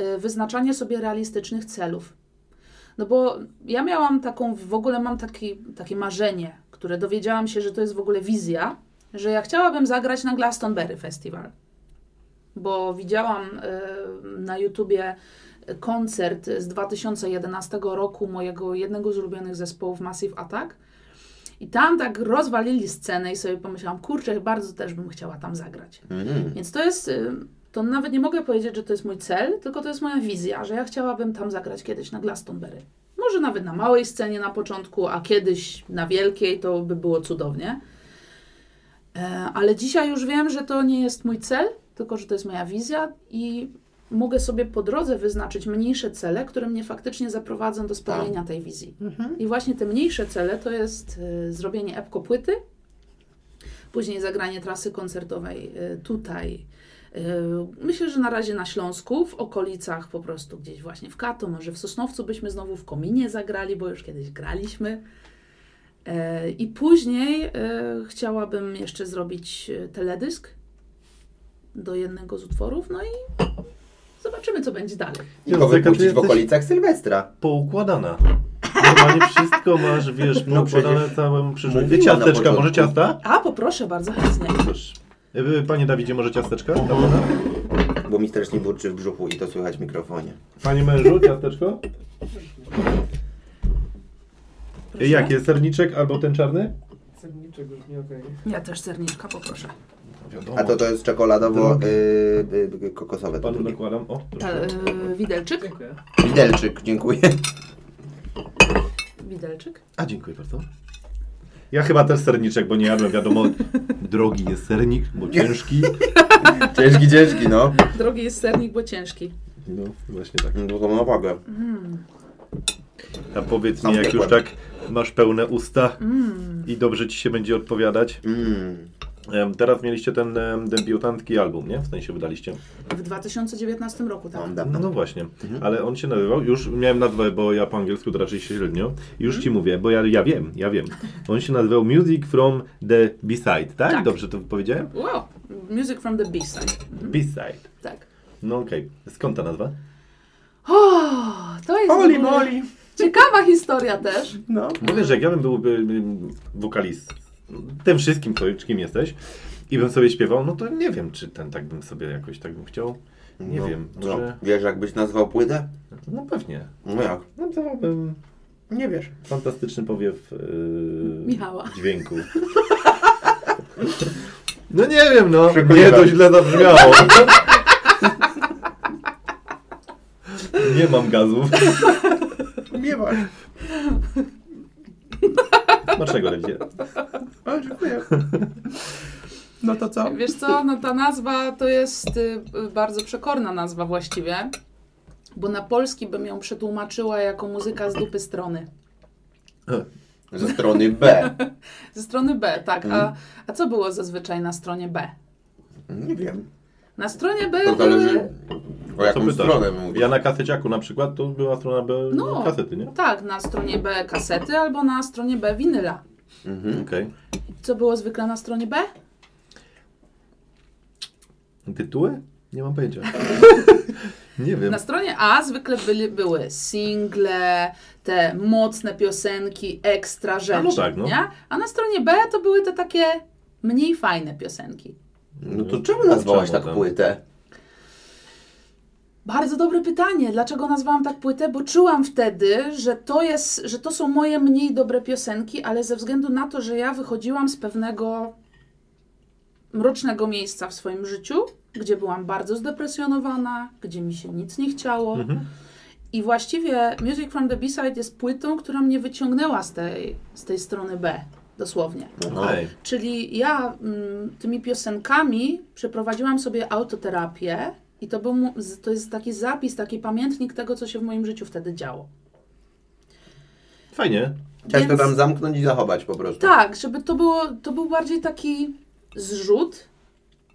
y, wyznaczanie sobie realistycznych celów. No bo ja miałam taką, w ogóle mam taki, takie marzenie, które dowiedziałam się, że to jest w ogóle wizja, że ja chciałabym zagrać na Glastonbury Festival. Bo widziałam y, na YouTubie koncert z 2011 roku mojego jednego z ulubionych zespołów Massive Attack. I tam tak rozwalili scenę i sobie pomyślałam, kurczę, bardzo też bym chciała tam zagrać. Mhm. Więc to jest, y, to nawet nie mogę powiedzieć, że to jest mój cel, tylko to jest moja wizja, że ja chciałabym tam zagrać kiedyś na Glastonbury. Może nawet na małej scenie na początku, a kiedyś na wielkiej, to by było cudownie. E, Ale dzisiaj już wiem, że to nie jest mój cel, tylko że to jest moja wizja i mogę sobie po drodze wyznaczyć mniejsze cele, które mnie faktycznie zaprowadzą do spełnienia tej wizji. I właśnie te mniejsze cele to jest y, zrobienie epko płyty, później zagranie trasy koncertowej y, tutaj. Y, myślę, że na razie na Śląsku, w okolicach po prostu gdzieś właśnie w Kato, może w Sosnowcu byśmy znowu w Kominie zagrali, bo już kiedyś graliśmy. E, I później chciałabym jeszcze zrobić teledysk do jednego z utworów, no i zobaczymy, co będzie dalej. I go Jacek, a ty wypuścić w okolicach Sylwestra. Poukładana. Normalnie wszystko masz, wiesz, No poukładane przecież całą przyszłość. Ciasteczka, może ciasta? A, poproszę bardzo chętnie. Proszę. Y, Panie Dawidzie, może ciasteczka? Dobra. Bo mi strasznie burczy w brzuchu i to słychać w mikrofonie. Panie mężu, ciasteczko? Proszę. Jakie? Serniczek albo ten czarny? Serniczek już nie okej. Ja też serniczka poproszę. Wiadomo. A to to jest czekoladowo Drugi. y, y, kokosowe. To Panu nakładam. O, Ta, proszę. y, widelczyk? Dziękuję. Widelczyk, dziękuję. Widelczyk? A, dziękuję bardzo. Ja chyba też serniczek, bo nie jadłem, wiadomo, drogi jest sernik, bo ciężki. Ciężki, ciężki, no. Drogi jest sernik, bo ciężki. No, właśnie tak. No to ma wagę. A powiedz Sam mi, jak już tak masz pełne usta Mm. i dobrze ci się będzie odpowiadać. Mm. Teraz mieliście ten em, debiutancki album, nie? W sensie wydaliście. W 2019 roku, tak. Mam No, no właśnie, Mhm. ale on się nazywał, już miałem nazwę, bo ja po angielsku to raczej średnio. Już ci mówię, bo ja, ja wiem, ja wiem. On się nazywał Music from the B-side, tak? Tak. Dobrze to powiedziałem? Wow, music from the B-side. Mhm. B-side. Tak. No okej. Skąd ta nazwa? O, to jest Oli, moli. ciekawa historia też. No. Bo wiesz, jak ja bym był y, wokalist, tym wszystkim, co, kim jesteś, i bym sobie śpiewał, no to nie wiem, czy ten tak bym sobie jakoś tak bym chciał. Nie no. wiem, No. może... Wiesz, jakbyś nazwał płytę? No pewnie. No jak? Nazwałbym Nie wiesz. fantastyczny powiew yy, Michała. dźwięku. No nie wiem, no. Nie, to źle zabrzmiało. Nie mam gazów. Nie masz. Smacznego ledzie. O, dziękuję. No to co? Wiesz co, no ta nazwa to jest y, bardzo przekorna nazwa właściwie, bo na polski bym ją przetłumaczyła jako muzyka z dupy strony. Ze strony B. Ze strony B, tak. Mhm. A, a co było zazwyczaj na stronie B? Nie wiem. Na stronie B To były... zależy o jaką pytasz? stronę mówisz. Ja na kaseciaku na przykład, to była strona B No. kasety, nie? Tak, na stronie B kasety albo na stronie B winyla. Mhm. Okej. Co było zwykle na stronie B? Tytuły? Nie mam pojęcia. nie wiem. Na stronie A zwykle byli, były single, te mocne piosenki, ekstra rzeczy, no tak, no. nie? A na stronie B to były te takie mniej fajne piosenki. No to czemu nazwałaś Czemu tak tam? płytę? Bardzo dobre pytanie. Dlaczego nazwałam tak płytę? Bo czułam wtedy, że to, jest, że to są moje mniej dobre piosenki, ale ze względu na to, że ja wychodziłam z pewnego mrocznego miejsca w swoim życiu, gdzie byłam bardzo zdepresjonowana, gdzie mi się nic nie chciało. Mhm. I właściwie Music from the B-side jest płytą, która mnie wyciągnęła z tej, z tej strony B, dosłownie. Okej. Czyli ja mm, tymi piosenkami przeprowadziłam sobie autoterapię i to, był, to jest taki zapis, taki pamiętnik tego, co się w moim życiu wtedy działo. Fajnie. Chciałeś to Więc- tam zamknąć i zachować po prostu. Tak, żeby to było, to był bardziej taki zrzut,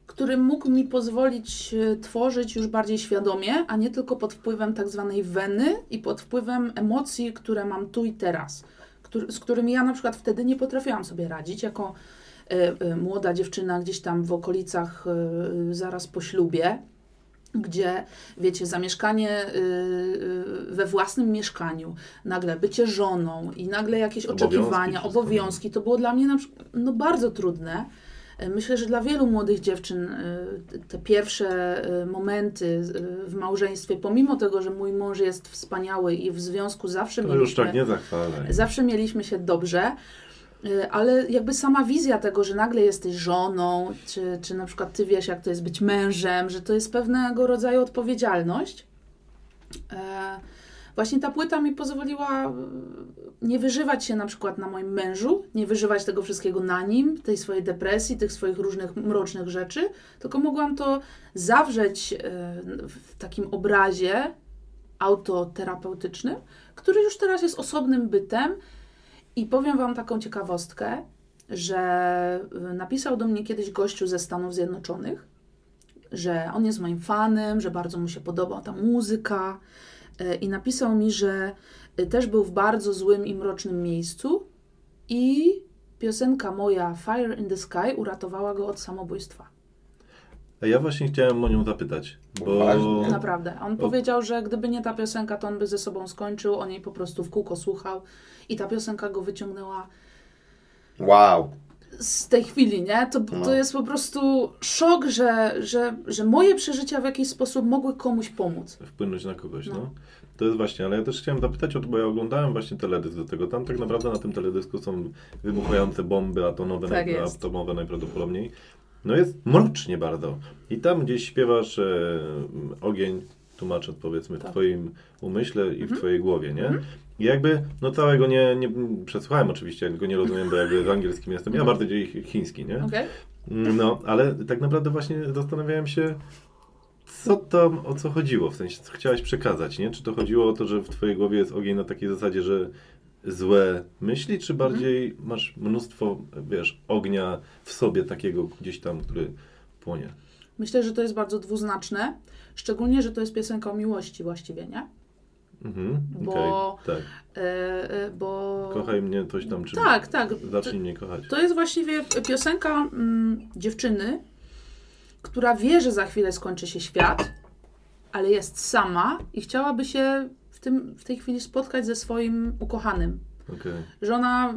który mógł mi pozwolić e, tworzyć już bardziej świadomie, a nie tylko pod wpływem tak zwanej weny i pod wpływem emocji, które mam tu i teraz, któr- z którymi ja na przykład wtedy nie potrafiłam sobie radzić jako e, e, młoda dziewczyna gdzieś tam w okolicach e, zaraz po ślubie, gdzie, wiecie, zamieszkanie we własnym mieszkaniu, nagle bycie żoną i nagle jakieś Obowiązki oczekiwania, wszystko. obowiązki, to było dla mnie na, przykład, no, bardzo trudne. Myślę, że dla wielu młodych dziewczyn y, te pierwsze y, momenty y, w małżeństwie, pomimo tego, że mój mąż jest wspaniały i w związku zawsze To mieliśmy... już tak nie zachwalaj. Zawsze mieliśmy się dobrze, ale jakby sama wizja tego, że nagle jesteś żoną, czy, czy na przykład ty wiesz, jak to jest być mężem, że to jest pewnego rodzaju odpowiedzialność. E, Właśnie ta płyta mi pozwoliła y, nie wyżywać się na przykład na moim mężu, nie wyżywać tego wszystkiego na nim, tej swojej depresji, tych swoich różnych mrocznych rzeczy, tylko mogłam to zawrzeć y, w takim obrazie autoterapeutycznym, który już teraz jest osobnym bytem. I powiem Wam taką ciekawostkę, że y, napisał do mnie kiedyś gościu ze Stanów Zjednoczonych, że on jest moim fanem, że bardzo mu się podoba ta muzyka. Y, I napisał mi, że y, też był w bardzo złym i mrocznym miejscu i piosenka moja Fire in the Sky uratowała go od samobójstwa. A ja właśnie chciałem o nią zapytać, bo... Naprawdę. On powiedział, że gdyby nie ta piosenka, to on by ze sobą skończył, on jej po prostu w kółko słuchał i ta piosenka go wyciągnęła Wow. Z tej chwili, nie? To, No. to jest po prostu szok, że, że, że moje przeżycia w jakiś sposób mogły komuś pomóc. wpłynąć na kogoś, no. No. To jest właśnie, ale ja też chciałem zapytać o to, bo ja oglądałem właśnie teledysk do tego. Tam tak naprawdę na tym teledysku są wybuchające bomby atomowe, Tak najpra- atomowe najprawdopodobniej. No jest mrocznie bardzo. I tam gdzieś śpiewasz e, ogień, tłumacząc powiedzmy w Tak. twoim umyśle i w Mhm. twojej głowie, nie? Mhm. I jakby, no całego nie, nie przesłuchałem oczywiście, go nie rozumiem, bo jakby w angielskim jestem, ja Mhm. bardziej chi- chiński, nie? Okej? No, ale tak naprawdę właśnie zastanawiałem się, co tam, o co chodziło, w sensie, co chciałaś przekazać, nie? Czy to chodziło o to, że w twojej głowie jest ogień na takiej zasadzie, że złe myśli, czy bardziej masz mnóstwo, wiesz, ognia w sobie takiego gdzieś tam, który płonie? Myślę, że to jest bardzo dwuznaczne, szczególnie, że to jest piosenka o miłości właściwie, nie? Mhm, Bo- okej, tak. E, e, bo... Kochaj mnie, coś tam, czy Tak, tak. zacznij mnie kochać. To jest właściwie piosenka mm, dziewczyny, która wie, że za chwilę skończy się świat, ale jest sama i chciałaby się w, tym, w tej chwili spotkać ze swoim ukochanym. Okej. Że ona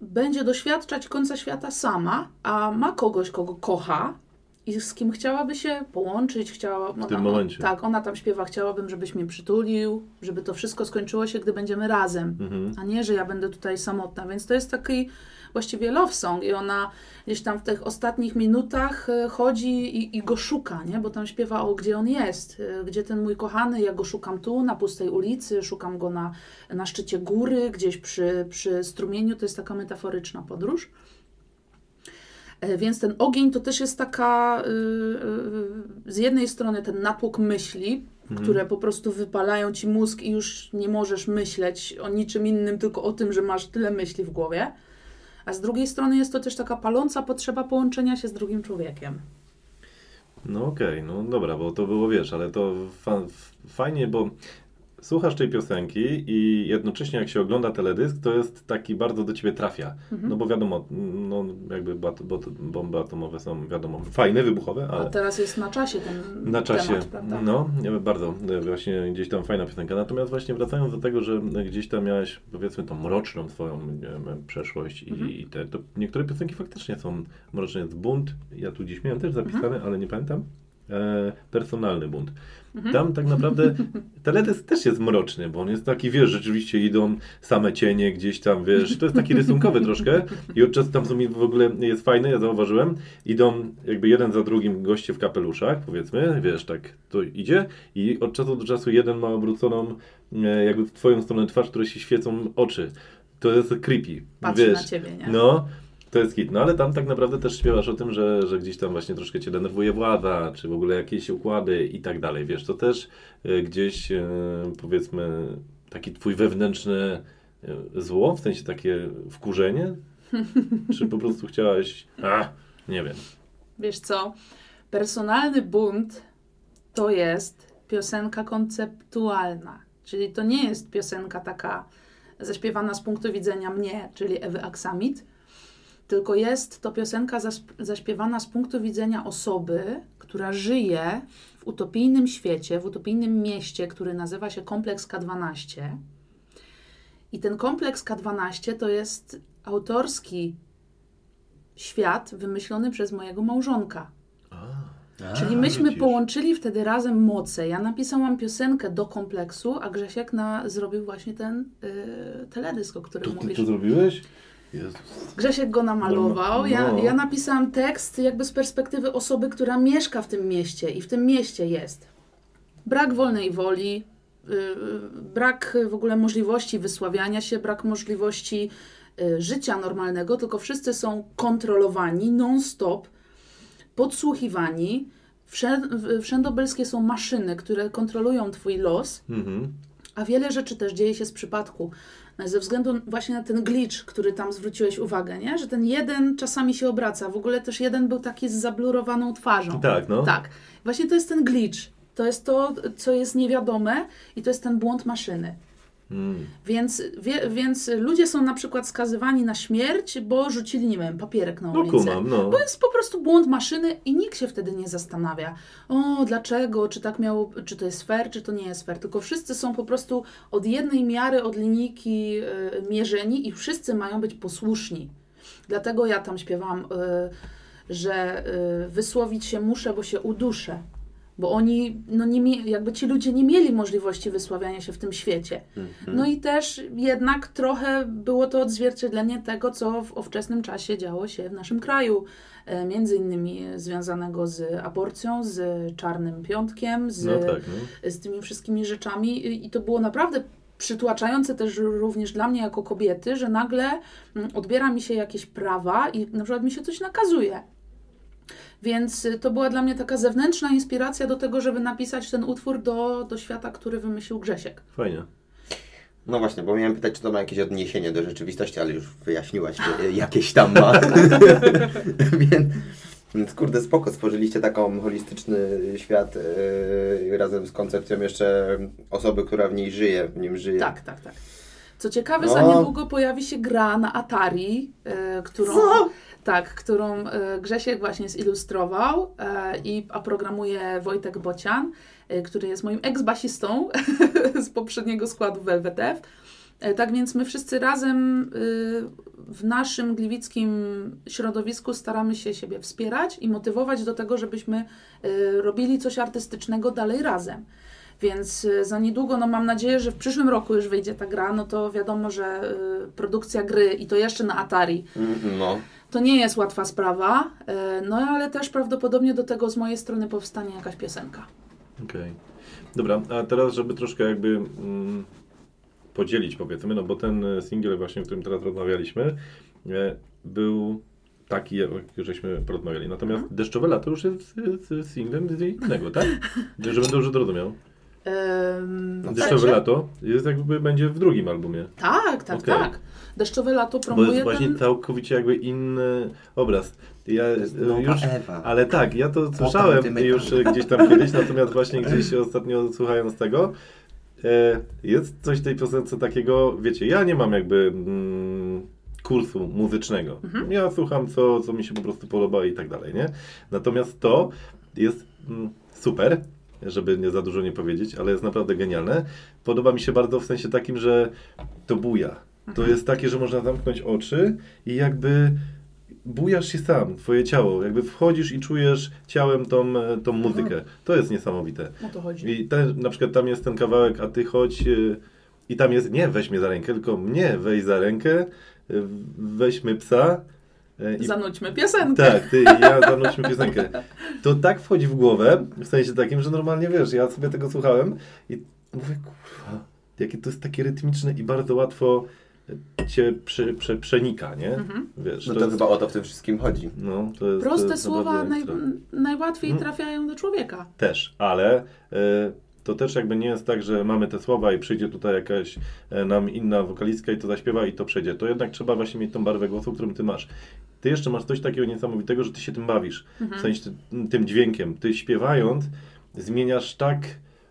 będzie doświadczać końca świata sama, a ma kogoś, kogo kocha i z kim chciałaby się połączyć. Chciała, w tym momencie. Tak, ona tam śpiewa, chciałabym, żebyś mnie przytulił, żeby to wszystko skończyło się, gdy będziemy razem Mhm. a nie, że ja będę tutaj samotna. Więc to jest taki właściwie love song i ona gdzieś tam w tych ostatnich minutach e, chodzi i, i go szuka, nie? Bo tam śpiewa o gdzie on jest, e, gdzie ten mój kochany, ja go szukam tu, na pustej ulicy, szukam go na, na szczycie góry, gdzieś przy, przy strumieniu, to jest taka metaforyczna podróż. E, Więc ten ogień to też jest taka, y, y, z jednej strony ten natłok myśli, Mhm. które po prostu wypalają ci mózg i już nie możesz myśleć o niczym innym, tylko o tym, że masz tyle myśli w głowie. A z drugiej strony jest to też taka paląca potrzeba połączenia się z drugim człowiekiem. No okej, no dobra, bo to było, wiesz, ale to fa fajnie, bo słuchasz tej piosenki i jednocześnie jak się ogląda teledysk, to jest taki bardzo do ciebie trafia. Mhm. No bo wiadomo, no jakby bat, bot, bomby atomowe są, wiadomo, fajne, wybuchowe, A ale teraz jest na czasie ten na czasie, temat, prawda? no nie, bardzo, e, właśnie gdzieś tam fajna piosenka. Natomiast właśnie wracając do tego, że gdzieś tam miałeś, powiedzmy, tą mroczną swoją wiem, przeszłość Mhm. i, i te, to niektóre piosenki faktycznie są mroczne. Jest bunt, ja tu dziś miałem też zapisane, Mhm. ale nie pamiętam. E, personalny bunt. Mhm. Tam tak naprawdę teledysk też jest mroczny, bo on jest taki, wiesz, rzeczywiście idą same cienie gdzieś tam, wiesz, to jest taki rysunkowy troszkę i od czasu tam są mi w ogóle, jest fajne, ja zauważyłem, idą jakby jeden za drugim goście w kapeluszach, powiedzmy, wiesz, tak to idzie i od czasu do czasu jeden ma obróconą e, jakby w twoją stronę twarz, której się świecą oczy. To jest creepy, Patrzy wiesz. na ciebie, nie? No, to jest hit. No ale tam tak naprawdę też śpiewasz o tym, że, że gdzieś tam właśnie troszkę cię denerwuje władza, czy w ogóle jakieś układy i tak dalej. Wiesz, to też e, gdzieś e, powiedzmy taki twój wewnętrzny e, zło, w sensie takie wkurzenie? czy po prostu chciałaś, a, nie wiem. Wiesz co? Personalny bunt to jest piosenka konceptualna. Czyli to nie jest piosenka taka zaśpiewana z punktu widzenia mnie, czyli Ewy Aksamit, tylko jest to piosenka zaśpiewana z punktu widzenia osoby, która żyje w utopijnym świecie, w utopijnym mieście, który nazywa się kompleks K12. I ten kompleks K12 to jest autorski świat wymyślony przez mojego małżonka. Czyli myśmy widzisz. połączyli wtedy razem moce. Ja napisałam piosenkę do kompleksu, a Grzesiek na, zrobił właśnie ten y, teledysk, o którym To ty mówisz. to zrobiłeś? Jezus. Grzesiek go namalował. No, Ja, ja napisałam tekst jakby z perspektywy osoby, która mieszka w tym mieście i w tym mieście jest brak wolnej woli, yy, brak w ogóle możliwości wysławiania się, brak możliwości yy, życia normalnego, tylko wszyscy są kontrolowani non-stop, podsłuchiwani. Wszędobylskie są maszyny, które kontrolują twój los. Mhm. A wiele rzeczy też dzieje się z przypadku. e, Ze względu właśnie na ten glitch, który tam zwróciłeś uwagę, nie? że ten jeden czasami się obraca. W ogóle też jeden był taki z zablurowaną twarzą. Tak, no. Tak. Właśnie to jest ten glitch. To jest to, co jest niewiadome i to jest ten błąd maszyny. Mm. Więc, wie, więc ludzie są na przykład skazywani na śmierć, bo rzucili, nie wiem, papierek na No ulicę. kumam, no. To jest po prostu błąd maszyny i nikt się wtedy nie zastanawia. O, dlaczego, czy tak miało, czy to jest fair, czy to nie jest fair. Tylko wszyscy są po prostu od jednej miary, od linijki y, mierzeni i wszyscy mają być posłuszni. Dlatego ja tam śpiewam, y, że y, wysłowić się muszę, bo się uduszę. Bo oni, no nie jakby ci ludzie nie mieli możliwości wysławiania się w tym świecie. Mhm. No i też jednak trochę było to odzwierciedlenie tego, co w ówczesnym czasie działo się w naszym kraju. E, Między innymi związanego z aborcją, z czarnym piątkiem, z, No tak, no. z tymi wszystkimi rzeczami. I- I to było naprawdę przytłaczające też również dla mnie jako kobiety, że nagle mm, odbiera mi się jakieś prawa i na przykład mi się coś nakazuje. Więc y, to była dla mnie taka zewnętrzna inspiracja do tego, żeby napisać ten utwór do, do świata, który wymyślił Grzesiek. Fajnie. No właśnie, bo miałem pytać, czy to ma jakieś odniesienie do rzeczywistości, ale już wyjaśniłaś, że jakieś tam ma. więc, więc kurde, spoko, stworzyliście taką holistyczny świat yy, razem z koncepcją jeszcze osoby, która w niej żyje, w nim żyje. Tak, tak, tak. Co ciekawe, No. za niedługo pojawi się gra na Atari, e, którą, Co? Tak, którą e, Grzesiek właśnie zilustrował e, i a programuje Wojtek Bocian, e, który jest moim ex-basistą z poprzedniego składu Velvet F. E, Tak więc my wszyscy razem w naszym gliwickim środowisku staramy się siebie wspierać i motywować do tego, żebyśmy robili coś artystycznego dalej razem. Więc za niedługo, no mam nadzieję, że w przyszłym roku już wyjdzie ta gra, no to wiadomo, że produkcja gry i to jeszcze na Atari, Mm, No. To nie jest łatwa sprawa, y, no ale też prawdopodobnie do tego z mojej strony powstanie jakaś piosenka. Okej. Dobra, a teraz, żeby troszkę jakby mm, podzielić powiedzmy, no bo ten e, singiel właśnie, o którym teraz rozmawialiśmy, e, był taki, jak żeśmy porozmawiali. Natomiast Mhm. Deszczowe Lato już jest z, z singlem z innego, tak? Żebym dobrze zrozumiał. Ym, No, Deszczowe Lato jest jakby będzie w drugim albumie. Tak, tak, Okej. tak. Deszczowe lato Bo promuje jest właśnie ten... całkowicie jakby inny obraz. Ja To jest e, nowa już, Ewa. ale tak, ja to słyszałem już e, gdzieś tam kiedyś, natomiast właśnie gdzieś ostatnio słuchając tego, e, jest coś w tej piosence takiego, wiecie, ja nie mam jakby mm, kursu muzycznego. Mhm. Ja słucham, co, co mi się po prostu podoba i tak dalej, nie? Natomiast to jest mm, super, żeby nie za dużo nie powiedzieć, ale jest naprawdę genialne. Podoba mi się bardzo w sensie takim, że to buja. To jest takie, że można zamknąć oczy i jakby bujasz się sam, twoje ciało. Jakby wchodzisz i czujesz ciałem tą, e, tą muzykę. To jest niesamowite. O to chodzi. I ten, na przykład tam jest ten kawałek, a ty chodź y, i tam jest, nie weź mnie za rękę, tylko mnie weź za rękę, y, weźmy psa. Y, i- Zanudźmy piosenkę. tak, ty i ja zanudźmy piosenkę. To tak wchodzi w głowę, w sensie takim, że normalnie wiesz, ja sobie tego słuchałem i mówię, kurwa, jakie to jest takie rytmiczne i bardzo łatwo cię prze, prze, przenika, nie? Mhm. Wiesz, No to to jest, chyba o to w tym wszystkim chodzi. no, to jest to Proste jest słowa naj, najłatwiej Mhm. trafiają do człowieka. Też, ale e, to też jakby nie jest tak, że mamy te słowa i przyjdzie tutaj jakaś e, nam inna wokalistka i to zaśpiewa i to przejdzie. To jednak trzeba właśnie mieć tą barwę głosu, którą ty masz. Ty jeszcze masz coś takiego niesamowitego, że ty się tym bawisz. Mhm. W sensie ty- tym dźwiękiem. Ty śpiewając zmieniasz tak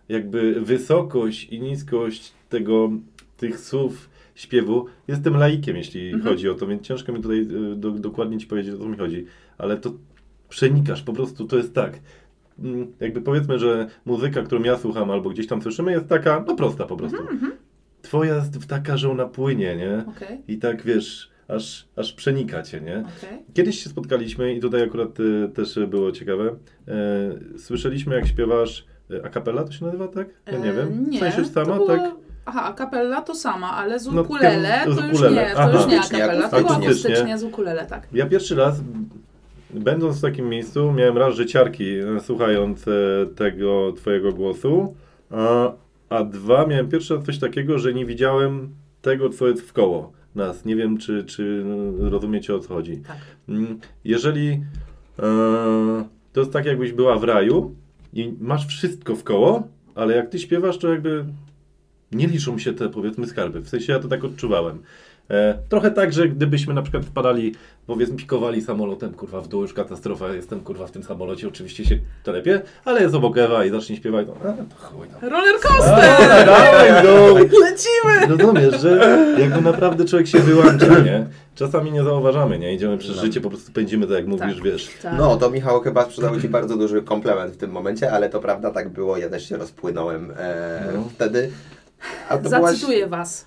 jakby wysokość i niskość tego, tych słów śpiewu. Jestem laikiem, jeśli Mhm. chodzi o to, więc ciężko mi tutaj y, do, dokładnie ci powiedzieć, o co mi chodzi. Ale to przenikasz, po prostu to jest tak. Mm, Jakby powiedzmy, że muzyka, którą ja słucham albo gdzieś tam słyszymy, jest taka, no prosta po prostu. Mhm, Twoja jest taka, że ona płynie, nie? Okej, I tak wiesz, aż, aż przenika cię, nie? okej. Kiedyś się spotkaliśmy i tutaj akurat y, też było ciekawe. E, słyszeliśmy, jak śpiewasz e, a cappella, to się nazywa, tak? Ja nie E, wiem. Nie, w sensie sama, to było... tak? Aha, a kapella to sama, ale z No, ukulele z to już ukulele. nie, to Aha. już nie a to było akustycznie. akustycznie z ukulele, tak. Ja pierwszy raz, będąc w takim miejscu, miałem raz życiarki, e, słuchając e, tego twojego głosu, a, a dwa, miałem pierwszy raz coś takiego, że nie widziałem tego, co jest w koło nas. Nie wiem, czy, czy rozumiecie, o co chodzi. Tak. Mm, Jeżeli e, to jest tak, jakbyś była w raju i masz wszystko w koło, ale jak ty śpiewasz, to jakby nie liczą się te, powiedzmy, skarby. W sensie ja to tak odczuwałem. E, trochę tak, że gdybyśmy na przykład wpadali, powiedzmy, pikowali samolotem, kurwa, w dół, już katastrofa, jestem, kurwa, w tym samolocie, oczywiście się telepie, ale jest obok Ewa i zacznie śpiewać, no, a, to chuj, no. Roller A, coaster! dawaj, no. Lecimy! Rozumiesz, że jakby naprawdę człowiek się wyłącza, nie? Czasami nie zauważamy, nie? Idziemy przez No. życie, po prostu pędzimy tak, jak mówisz, Tak. wiesz. Tak. No, to Michał chyba sprzedał Ci bardzo duży komplement w tym momencie, ale to prawda, tak było, ja też się rozpłynąłem e, No. wtedy. A to, byłaś, Zacytuję was.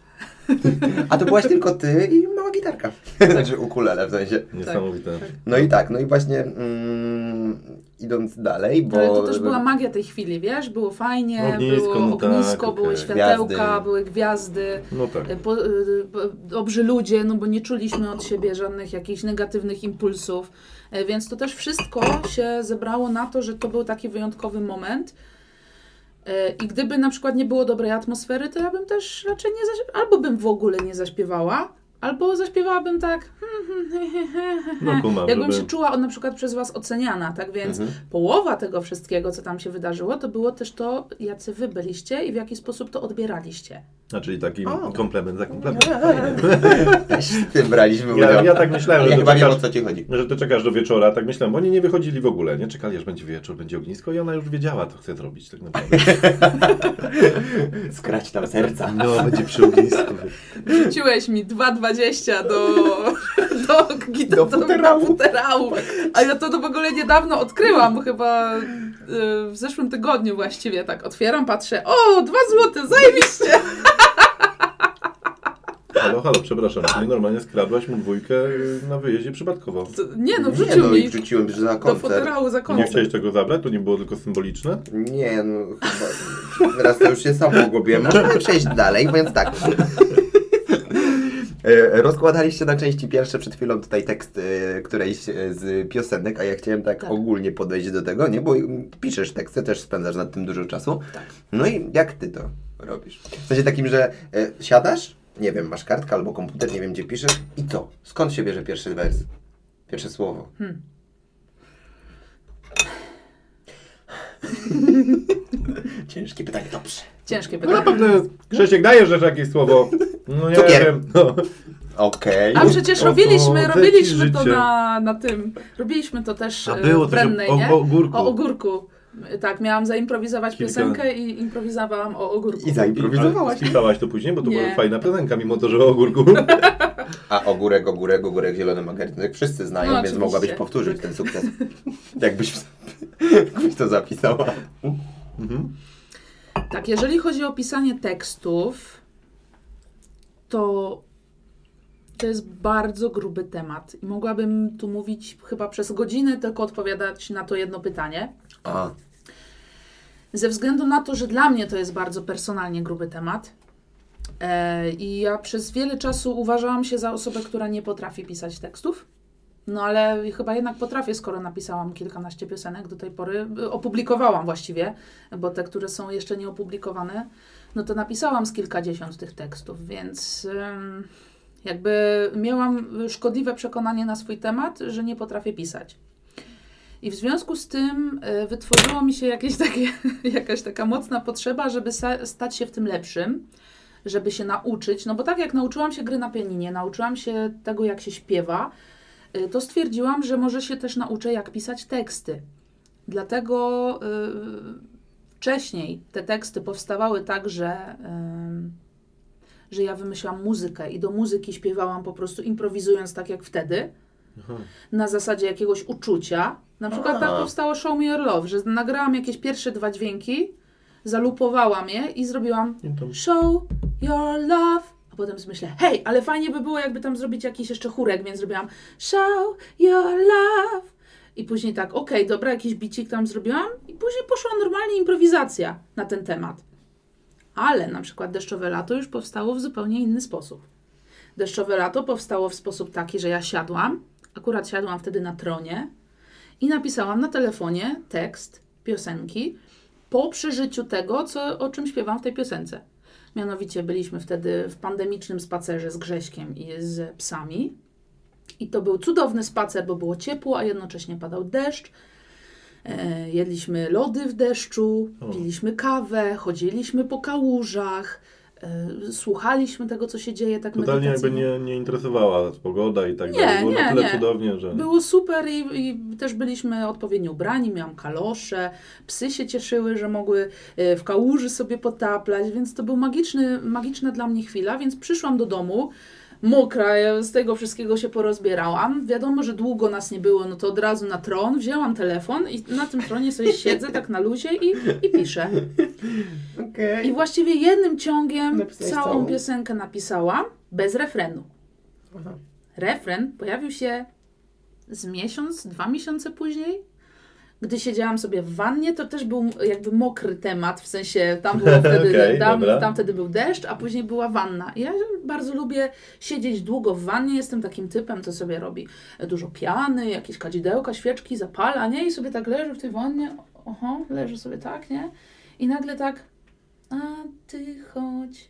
A to byłaś tylko Ty i mała gitarka, znaczy ukulele w sensie. Niesamowite. No i tak, no i właśnie mm, idąc dalej, bo... Ale to też była magia tej chwili, wiesz? Było fajnie, Ognisko, było no tak, ognisko, okej. były światełka, Gwiazdy. były gwiazdy. No tak. e, Po, e, po- dobrzy ludzie, no bo nie czuliśmy od siebie żadnych jakichś negatywnych impulsów, E, więc to też wszystko się zebrało na to, że to był taki wyjątkowy moment. E, I gdyby na przykład nie było dobrej atmosfery, to ja bym też raczej nie zaśpiewała, albo bym w ogóle nie zaśpiewała, albo zaśpiewałabym tak, No kumam, jakbym żeby... się czuła na przykład przez Was oceniana, tak więc Mhm. połowa tego wszystkiego, co tam się wydarzyło, to było też to, jacy Wy byliście i w jaki sposób to odbieraliście. A, czyli taki O. komplement za komplement. Tym braliśmy Ja, udział. ja tak myślałem, ja że, chyba ty wiem o czekasz, co Ci chodzi. że ty czekasz do wieczora, tak myślałem, bo oni nie wychodzili w ogóle, nie? Czekali, aż będzie wieczór, będzie ognisko i ona już wiedziała, co chce zrobić tak naprawdę. Skrać tam serca. No, będzie przy ognisku. Rzuciłeś mi 2,20 do, do, gita- Do futerału. futerału. A ja to w ogóle niedawno odkryłam, chyba y, w zeszłym tygodniu właściwie tak otwieram, patrzę, o, 2 złote, zajebiście! Halo, halo, przepraszam, czyli normalnie skradłaś mu dwójkę na wyjeździe przypadkowo. To- Nie no, Nie wrzucił no, mi i wrzuciłem że na do koncert. futerału za Nie koncert. chciałeś tego zabrać? To nie było tylko symboliczne? Nie, no chyba. Teraz to już się sam pogubiłem. Możemy przejść dalej, więc tak. E, Rozkładaliście na części pierwsze przed chwilą tutaj tekst e, którejś e, z piosenek, a ja chciałem tak, Tak. ogólnie podejść do tego, nie? Bo piszesz teksty, też spędzasz nad tym dużo czasu. Tak. No i jak ty to robisz? W sensie takim, że siadasz, nie wiem, masz kartkę albo komputer, nie wiem gdzie piszesz i co? Skąd się bierze pierwszy wers? Pierwsze słowo? Hmm. Ciężkie pytanie, dobrze. Ciężkie No na pytanie. pewno Grzesiek dajesz że jakieś słowo. No nie Cukier. wiem. No. Okej. A przecież robiliśmy, o, robiliśmy to życie. na, na tym, robiliśmy to też A e, było w coś o- Brennej, o- nie? o ogórku. O ogórku. Tak, miałam zaimprowizować Kilka- piosenkę i improwizowałam o ogórku. I zaimprowizowałaś. Spisałaś to później, bo to Nie. była fajna piosenka, mimo to, że o ogórku. A ogórek, ogórek, ogórek, zielony margarynek wszyscy znają, No, więc oczywiście. mogłabyś powtórzyć ten sukces. Jakbyś, jakbyś to zapisała. Mhm. Tak, jeżeli chodzi o pisanie tekstów, to to jest bardzo gruby temat i mogłabym tu mówić chyba przez godzinę, tylko odpowiadać na to jedno pytanie. A, Ze względu na to, że dla mnie to jest bardzo personalnie gruby temat. E, I ja przez wiele czasu uważałam się za osobę, która nie potrafi pisać tekstów. No ale chyba jednak potrafię, skoro napisałam kilkanaście piosenek do tej pory. Opublikowałam właściwie, bo te, które są jeszcze nieopublikowane, no to napisałam z kilkadziesiąt tych tekstów, więc jakby miałam szkodliwe przekonanie na swój temat, że nie potrafię pisać. I w związku z tym y, wytworzyło mi się jakieś takie, jakaś taka mocna potrzeba, żeby stać się w tym lepszym, żeby się nauczyć. No bo tak jak nauczyłam się gry na pianinie, nauczyłam się tego, jak się śpiewa, to stwierdziłam, że może się też nauczę, jak pisać teksty. Dlatego y, wcześniej te teksty powstawały tak, że, ym, że ja wymyślałam muzykę i do muzyki śpiewałam po prostu improwizując tak jak wtedy, Aha. na zasadzie jakiegoś uczucia. Na przykład A. tak powstało Show Me Your Love, że nagrałam jakieś pierwsze dwa dźwięki, zalupowałam je i zrobiłam Show Your Love. Potem myślę, hej, ale fajnie by było jakby tam zrobić jakiś jeszcze chórek, więc zrobiłam Show Your Love. I później tak, okej, dobra, jakiś bicik tam zrobiłam i później poszła normalnie improwizacja na ten temat. Ale na przykład Deszczowe Lato już powstało w zupełnie inny sposób. Deszczowe Lato powstało w sposób taki, że ja siadłam, akurat siadłam wtedy na tronie i napisałam na telefonie tekst piosenki po przeżyciu tego, co, o czym śpiewam w tej piosence. Mianowicie byliśmy wtedy w pandemicznym spacerze z Grześkiem i z psami. I to był cudowny spacer, bo było ciepło, a jednocześnie padał deszcz. E, jedliśmy lody w deszczu, piliśmy kawę, chodziliśmy po kałużach, słuchaliśmy tego, co się dzieje tak Totalnie jakby nie, nie interesowała pogoda i tak Nie, dalej. Było nie, na tyle nie. cudownie, że... Było super i, i też byliśmy odpowiednio ubrani, miałam kalosze, psy się cieszyły, że mogły e, w kałuży sobie potaplać, więc to był magiczny, magiczna dla mnie chwila, więc przyszłam do domu, mokra, ja z tego wszystkiego się porozbierałam. Wiadomo, że długo nas nie było, no to od razu na tron, wzięłam telefon i na tym tronie sobie siedzę tak na luzie i, i piszę. Okej. I właściwie jednym ciągiem Napisałeś całą całą? piosenkę napisałam, bez refrenu. Aha. Refren pojawił się z miesiąc, dwa miesiące później. Gdy siedziałam sobie w wannie, to też był jakby mokry temat, w sensie tam było wtedy, Okej, tam, tam wtedy był deszcz, a później była wanna. Ja bardzo lubię siedzieć długo w wannie, jestem takim typem, co sobie robi dużo piany, jakieś kadzidełka, świeczki, zapala, nie? I sobie tak leżę w tej wannie, oho, leżę sobie tak, nie? I nagle tak, a ty chodź,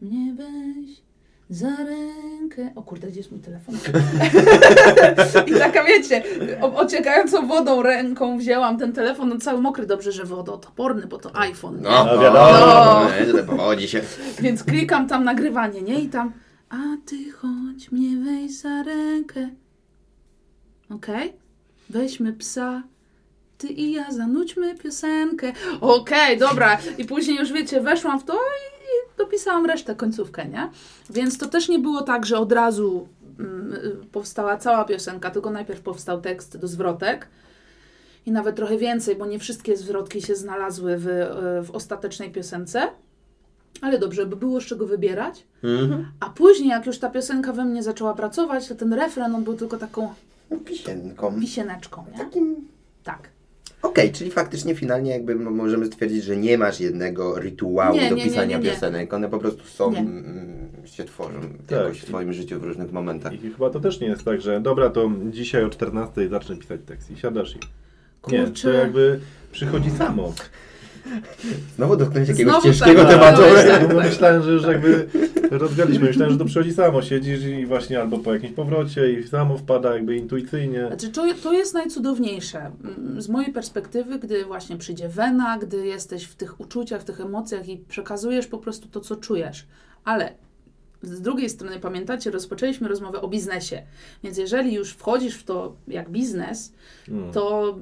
mnie weź za rękę. O kurde, gdzie jest mój telefon? I taka wiecie, ociekającą wodą ręką wzięłam ten telefon, no cały mokry, dobrze, że wodoodporny, bo to iPhone. nie? No, No, wiadomo. no, nieźle powodzi się. Więc klikam tam nagrywanie, nie? I tam, a ty chodź mnie weź za rękę. Okej? Weźmy psa, ty i ja zanudźmy piosenkę. Okej, dobra. I później już wiecie, weszłam w to i i dopisałam resztę, końcówkę, nie? Więc to też nie było tak, że od razu mm, powstała cała piosenka, tylko najpierw powstał tekst do zwrotek. I nawet trochę więcej, bo nie wszystkie zwrotki się znalazły w, w ostatecznej piosence. Ale dobrze, by było z czego wybierać. Mhm. A później, jak już ta piosenka we mnie zaczęła pracować, to ten refren on był tylko taką Pisienką. wisieneczką, nie? Takim... Tak. Okej, czyli faktycznie finalnie jakby m- możemy stwierdzić, że nie masz jednego rytuału Nie, do nie, pisania nie, nie. piosenek. One po prostu są, Nie. mm, się tworzą Tak. jakoś w twoim życiu w różnych momentach. I chyba to też nie jest tak, że dobra, to dzisiaj o 14 zacznę pisać tekst i siadasz i... Nie, to Kurczę. jakby przychodzi samo. Znowu dotknąć jakiegoś Znowu ciężkiego tak, tematu. tak. No, myślałem, że już jakby rozgaliśmy. Myślałem, że to przychodzi samo. Siedzisz i właśnie albo po jakimś powrocie i samo wpada jakby intuicyjnie. Znaczy, to, to jest najcudowniejsze mm, z mojej perspektywy, gdy właśnie przyjdzie wena, gdy jesteś w tych uczuciach, w tych emocjach i przekazujesz po prostu to, co czujesz. Ale z drugiej strony, pamiętacie, rozpoczęliśmy rozmowę o biznesie. Więc jeżeli już wchodzisz w to jak biznes, Mm. to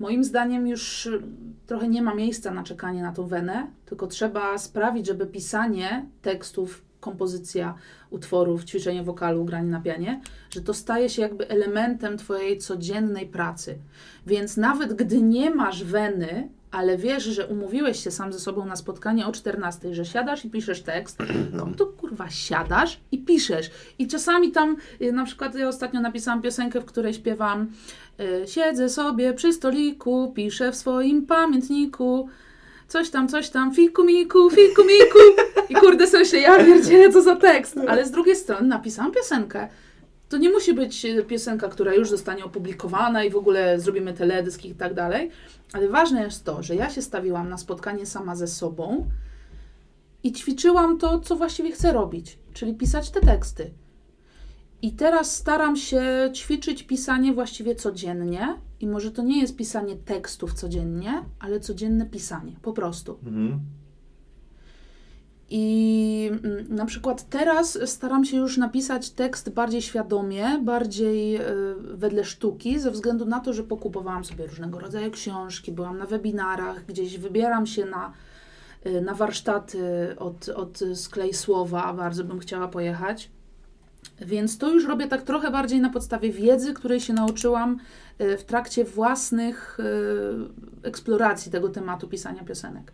moim zdaniem już y, trochę nie ma miejsca na czekanie na tą wenę, tylko trzeba sprawić, żeby pisanie tekstów, kompozycja utworów, ćwiczenie wokalu, granie na pianie, że to staje się jakby elementem Twojej codziennej pracy. Więc nawet gdy nie masz weny, ale wiesz, że umówiłeś się sam ze sobą na spotkanie o 14, że siadasz i piszesz tekst, No. to kurwa siadasz i piszesz. I czasami tam, y, na przykład ja ostatnio napisałam piosenkę, w której śpiewam y, Siedzę sobie przy stoliku, piszę w swoim pamiętniku coś tam, coś tam, fiku miku, fiku miku. I kurde sobie się, ja pierdzielę, co za tekst. Ale z drugiej strony napisałam piosenkę. To nie musi być y, piosenka, która już zostanie opublikowana i w ogóle zrobimy teledysk i tak dalej. Ale ważne jest to, że ja się stawiłam na spotkanie sama ze sobą i ćwiczyłam to, co właściwie chcę robić, czyli pisać te teksty. I teraz staram się ćwiczyć pisanie właściwie codziennie. I może to nie jest pisanie tekstów codziennie, ale codzienne pisanie, po prostu. Mhm. I mm, na przykład teraz staram się już napisać tekst bardziej świadomie, bardziej y, wedle sztuki, ze względu na to, że pokupowałam sobie różnego rodzaju książki, byłam na webinarach, gdzieś wybieram się na Y, Na warsztaty od, od Sklej Słowa bardzo bym chciała pojechać. Więc to już robię tak trochę bardziej na podstawie wiedzy, której się nauczyłam y, w trakcie własnych eksploracji tego tematu pisania piosenek.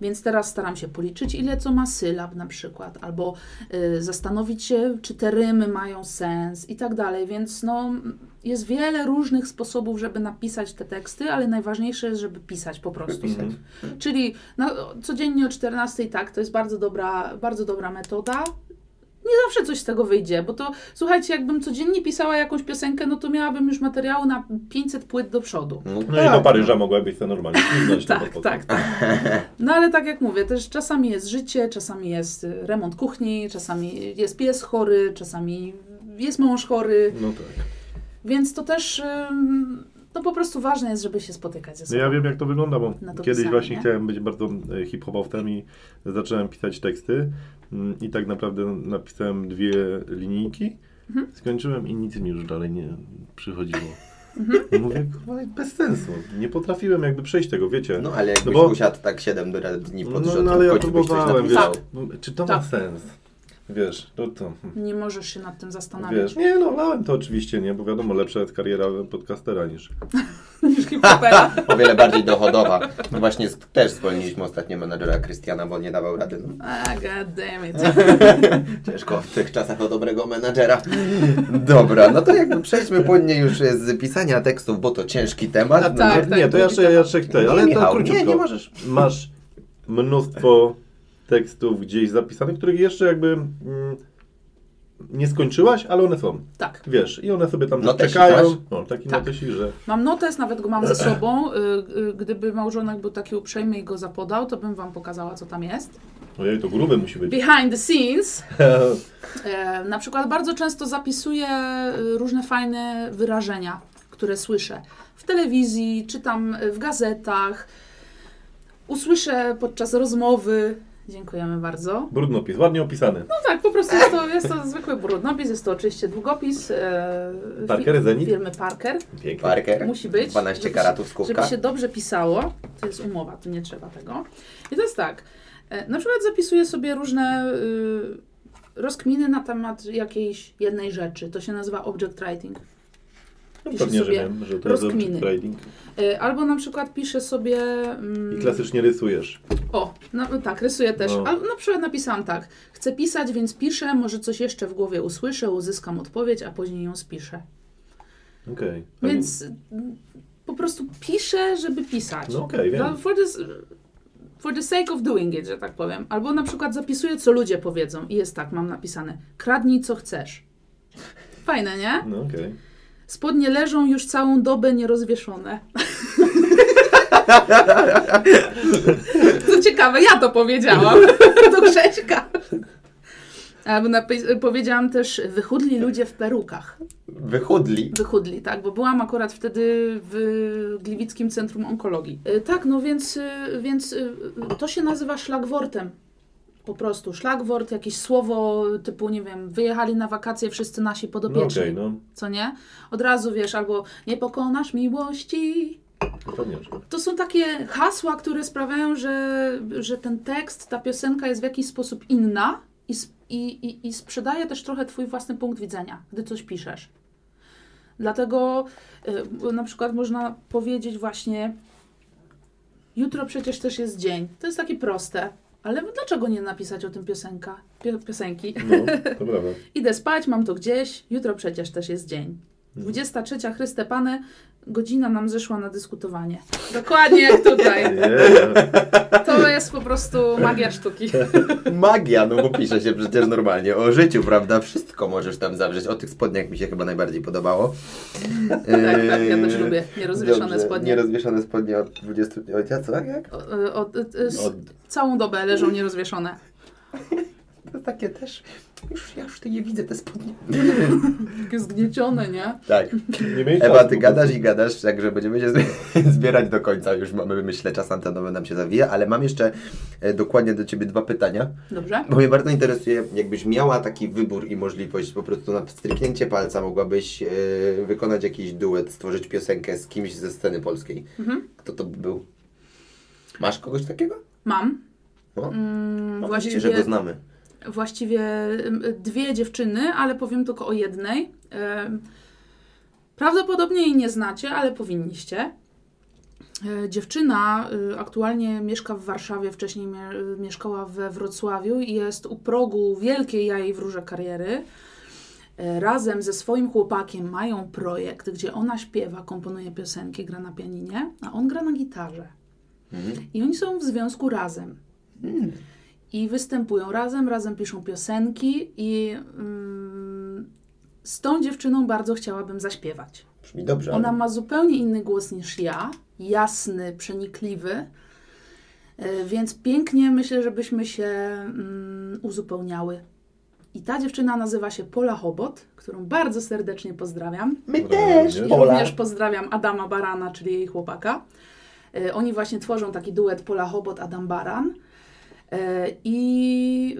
Więc teraz staram się policzyć, ile co ma sylab na przykład, albo y, zastanowić się, czy te rymy mają sens i tak dalej. Więc no, jest wiele różnych sposobów, żeby napisać te teksty, ale najważniejsze jest, żeby pisać po prostu. Mhm. Czyli no, codziennie o 14, tak, to jest bardzo dobra, bardzo dobra metoda. Nie zawsze coś z tego wyjdzie, bo to słuchajcie, jakbym codziennie pisała jakąś piosenkę, no to miałabym już materiału na 500 płyt do przodu. No, No i tak, do Paryża mogłabyś to normalnie Tak, tak, tak. No ale tak jak mówię, też czasami jest życie, czasami jest remont kuchni, czasami jest pies chory, czasami jest mąż chory, No tak. więc to też no po prostu ważne jest, żeby się spotykać ze No sobą. ja wiem jak to wygląda, bo kiedyś pisanie, właśnie nie? chciałem być bardzo e, hip-hopowcem i zacząłem pisać teksty mm, i tak naprawdę napisałem dwie linijki, Mhm. skończyłem i nic mi już dalej nie przychodziło. Mhm. I mówię, kurwa, bez sensu. Nie potrafiłem jakby przejść tego, wiecie. No ale jakbyś No bo- usiadł tak 7 dni pod no, rząd, no to ale ja próbowałem, wiesz, napisał. czy to Tak. ma sens? Wiesz, no to... Nie możesz się nad tym zastanawiać. Wiesz, nie no, lałem to oczywiście, nie, bo wiadomo, lepsza jest kariera podcastera niż... Niż hip-hopera. O wiele bardziej dochodowa. No właśnie z- też zwolniliśmy ostatnio menadżera Krystiana, bo nie dawał rady. No. Ah, god damn it. Ciężko w tych czasach o dobrego menadżera. Dobra, no to jakby przejdźmy płynnie już z pisania tekstów, bo to ciężki temat. A No tak, nie- tak. nie, to ja jeszcze, ja jeszcze tutaj, Nie, ale Michał, to nie, króciutko. nie możesz. Masz mnóstwo tekstów gdzieś zapisanych, których jeszcze jakby mm, nie skończyłaś, ale one są. Tak. Wiesz, i one sobie tam Notesik czekają. masz? No, taki Tak. notesik, że... Mam notes, nawet go mam ze sobą. Y, y, Gdyby małżonek był taki uprzejmy i go zapodał, to bym wam pokazała, co tam jest. Ojej, to grube musi być. Behind the scenes. E, na przykład bardzo często zapisuję y, różne fajne wyrażenia, które słyszę w telewizji, czytam w gazetach, usłyszę podczas rozmowy. Dziękujemy bardzo. Brudnopis, ładnie opisany. No tak, po prostu jest to, jest to zwykły brudnopis, jest to oczywiście długopis e, Parker, fi- Zenit? firmy Parker. Pięknie. Parker, Musi być, 12 żeby karatów Żeby skówka. się dobrze pisało, to jest umowa, to nie trzeba tego. I to jest tak, e, na przykład zapisuję sobie różne y, rozkminy na temat jakiejś jednej rzeczy. To się nazywa object writing. No, Piszę pewnie, że sobie wiem, że to jest rozkminy. trading. E, Albo na przykład piszę sobie... mm, I klasycznie rysujesz. O, no, tak, rysuję też. No. Albo na przykład napisałam tak. Chcę pisać, więc piszę, może coś jeszcze w głowie usłyszę, uzyskam odpowiedź, a później ją spiszę. Okej. Więc mm, po prostu piszę, żeby pisać. No okej, wiem. No, for, the, for the sake of doing it, że tak powiem. Albo na przykład zapisuję, co ludzie powiedzą i jest tak, mam napisane. Kradnij, co chcesz. Fajne, nie? No okej. Spodnie leżą już całą dobę nierozwieszone. Co ciekawe, ja to powiedziałam do Grześka. Albo powiedziałam też, wychudli ludzie w perukach. Wychudli. Wychudli, tak, bo byłam akurat wtedy w Gliwickim Centrum Onkologii. Y, Tak, no więc, y, więc y, to się nazywa szlagwortem. Po prostu szlagwort, jakieś słowo typu, nie wiem, wyjechali na wakacje wszyscy nasi No podopieczni, okej, no. co nie? Od razu wiesz, albo nie pokonasz miłości. To są takie hasła, które sprawiają, że, że ten tekst, ta piosenka jest w jakiś sposób inna i, i, i sprzedaje też trochę Twój własny punkt widzenia, gdy coś piszesz. Dlatego y, na przykład można powiedzieć właśnie jutro przecież też jest dzień. To jest takie proste. Ale dlaczego nie napisać o tym piosenka, pio, piosenki? No, to prawda. Idę spać, mam to gdzieś, jutro przecież też jest dzień. Mhm. 23 Chryste Pane, godzina nam zeszła na dyskutowanie. Dokładnie jak tutaj. Yeah. To jest po prostu magia sztuki. Magia, no bo pisze się przecież normalnie o życiu, prawda? Wszystko możesz tam zawrzeć. O tych spodniach mi się chyba najbardziej podobało. Tak, tak, ja też lubię nierozwieszone Dobrze, spodnie. Nierozwieszone spodnie od 20... Od ja co, jak? O, o, o, o, Od, całą dobę leżą nierozwieszone. To takie też... Już, ja już to je widzę, te spodnie. Takie zgniecione, nie? Tak. nie Ewa, ty gadasz i gadasz, także będziemy się zbierać do końca. Już mamy, myślę, czas antenowy nam się zawija, ale mam jeszcze e, dokładnie do Ciebie dwa pytania. Dobrze? Bo mnie bardzo interesuje, jakbyś miała taki wybór i możliwość, po prostu na stryknięcie palca mogłabyś e, wykonać jakiś duet, stworzyć piosenkę z kimś ze sceny polskiej. Mhm. Kto to by był? Masz kogoś takiego? Mam. O, Mm, nadzieję, że go właściwie, znamy. Właściwie dwie dziewczyny, ale powiem tylko o jednej. Prawdopodobnie jej nie znacie, ale powinniście. E, Dziewczyna y, aktualnie mieszka w Warszawie, wcześniej mie- mieszkała we Wrocławiu i jest u progu wielkiej jaj wróże kariery. E, Razem ze swoim chłopakiem mają projekt, gdzie ona śpiewa, komponuje piosenki, gra na pianinie, a on gra na gitarze. Mhm. I oni są w związku razem. I występują razem, razem piszą piosenki i mm, z tą dziewczyną bardzo chciałabym zaśpiewać. Brzmi dobrze. Ona ale- ma zupełnie inny głos niż ja, jasny, przenikliwy, e, więc pięknie myślę, żebyśmy się mm, uzupełniały. I ta dziewczyna nazywa się Pola Hobot, którą bardzo serdecznie pozdrawiam. My też? I Pola. również pozdrawiam Adama Barana, czyli jej chłopaka. E, Oni właśnie tworzą taki duet Pola Hobot, Adam Baran. E, I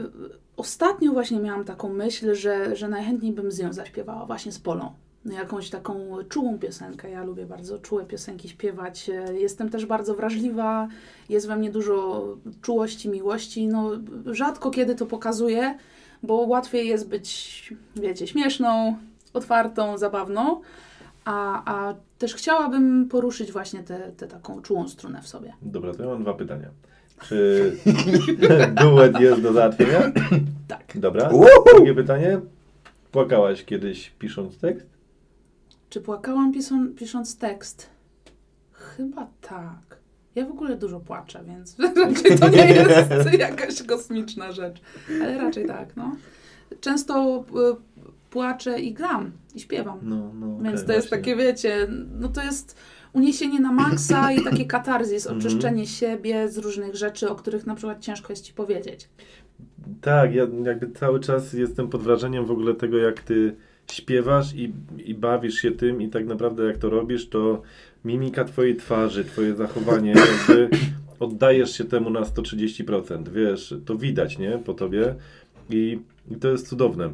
ostatnio właśnie miałam taką myśl, że, że najchętniej bym z nią zaśpiewała, właśnie z Polą. No, Jakąś taką czułą piosenkę. Ja lubię bardzo czułe piosenki śpiewać. E, Jestem też bardzo wrażliwa, jest we mnie dużo czułości, miłości. No, rzadko kiedy to pokazuję, bo łatwiej jest być, wiecie, śmieszną, otwartą, zabawną. A, a też chciałabym poruszyć właśnie tę taką czułą strunę w sobie. Dobra, to ja mam dwa pytania. Czy duet jest do załatwienia? Tak. Dobra. Drugie pytanie. Płakałaś kiedyś pisząc tekst? Czy płakałam pisą, pisząc tekst? Chyba tak. Ja w ogóle dużo płaczę, więc raczej to nie jest jakaś kosmiczna rzecz. Ale raczej tak, no. Często y, płaczę i gram, i śpiewam. No, no. Więc okej, to jest właśnie. takie, wiecie, no to jest uniesienie na maksa i takie katarzis, Mhm. oczyszczenie siebie z różnych rzeczy, o których na przykład ciężko jest ci powiedzieć. Tak, ja jakby cały czas jestem pod wrażeniem w ogóle tego, jak ty śpiewasz i, i bawisz się tym i tak naprawdę jak to robisz, to mimika twojej twarzy, twoje zachowanie, jakby oddajesz się temu na 130%, wiesz, to widać, nie, po tobie i, i to jest cudowne.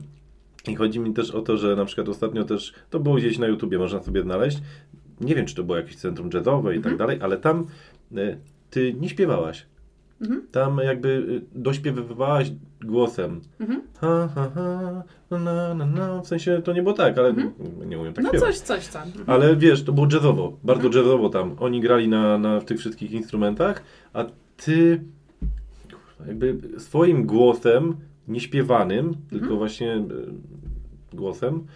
I chodzi mi też o to, że na przykład ostatnio też, to było gdzieś na YouTubie, można sobie znaleźć, nie wiem, czy to było jakieś centrum jazzowe i tak dalej, ale tam y, ty nie śpiewałaś. Mhm. Tam jakby y, dośpiewywałaś głosem. Mhm. Ha, ha, ha, na, na, na. W sensie to nie było tak, ale nie umiem tak No śpiewać. coś, coś tam. Mhm. Ale wiesz, to było jazzowo, bardzo jazzowo tam. Oni grali na, na tych wszystkich instrumentach, a ty jakby swoim głosem, nieśpiewanym, tylko właśnie e, głosem,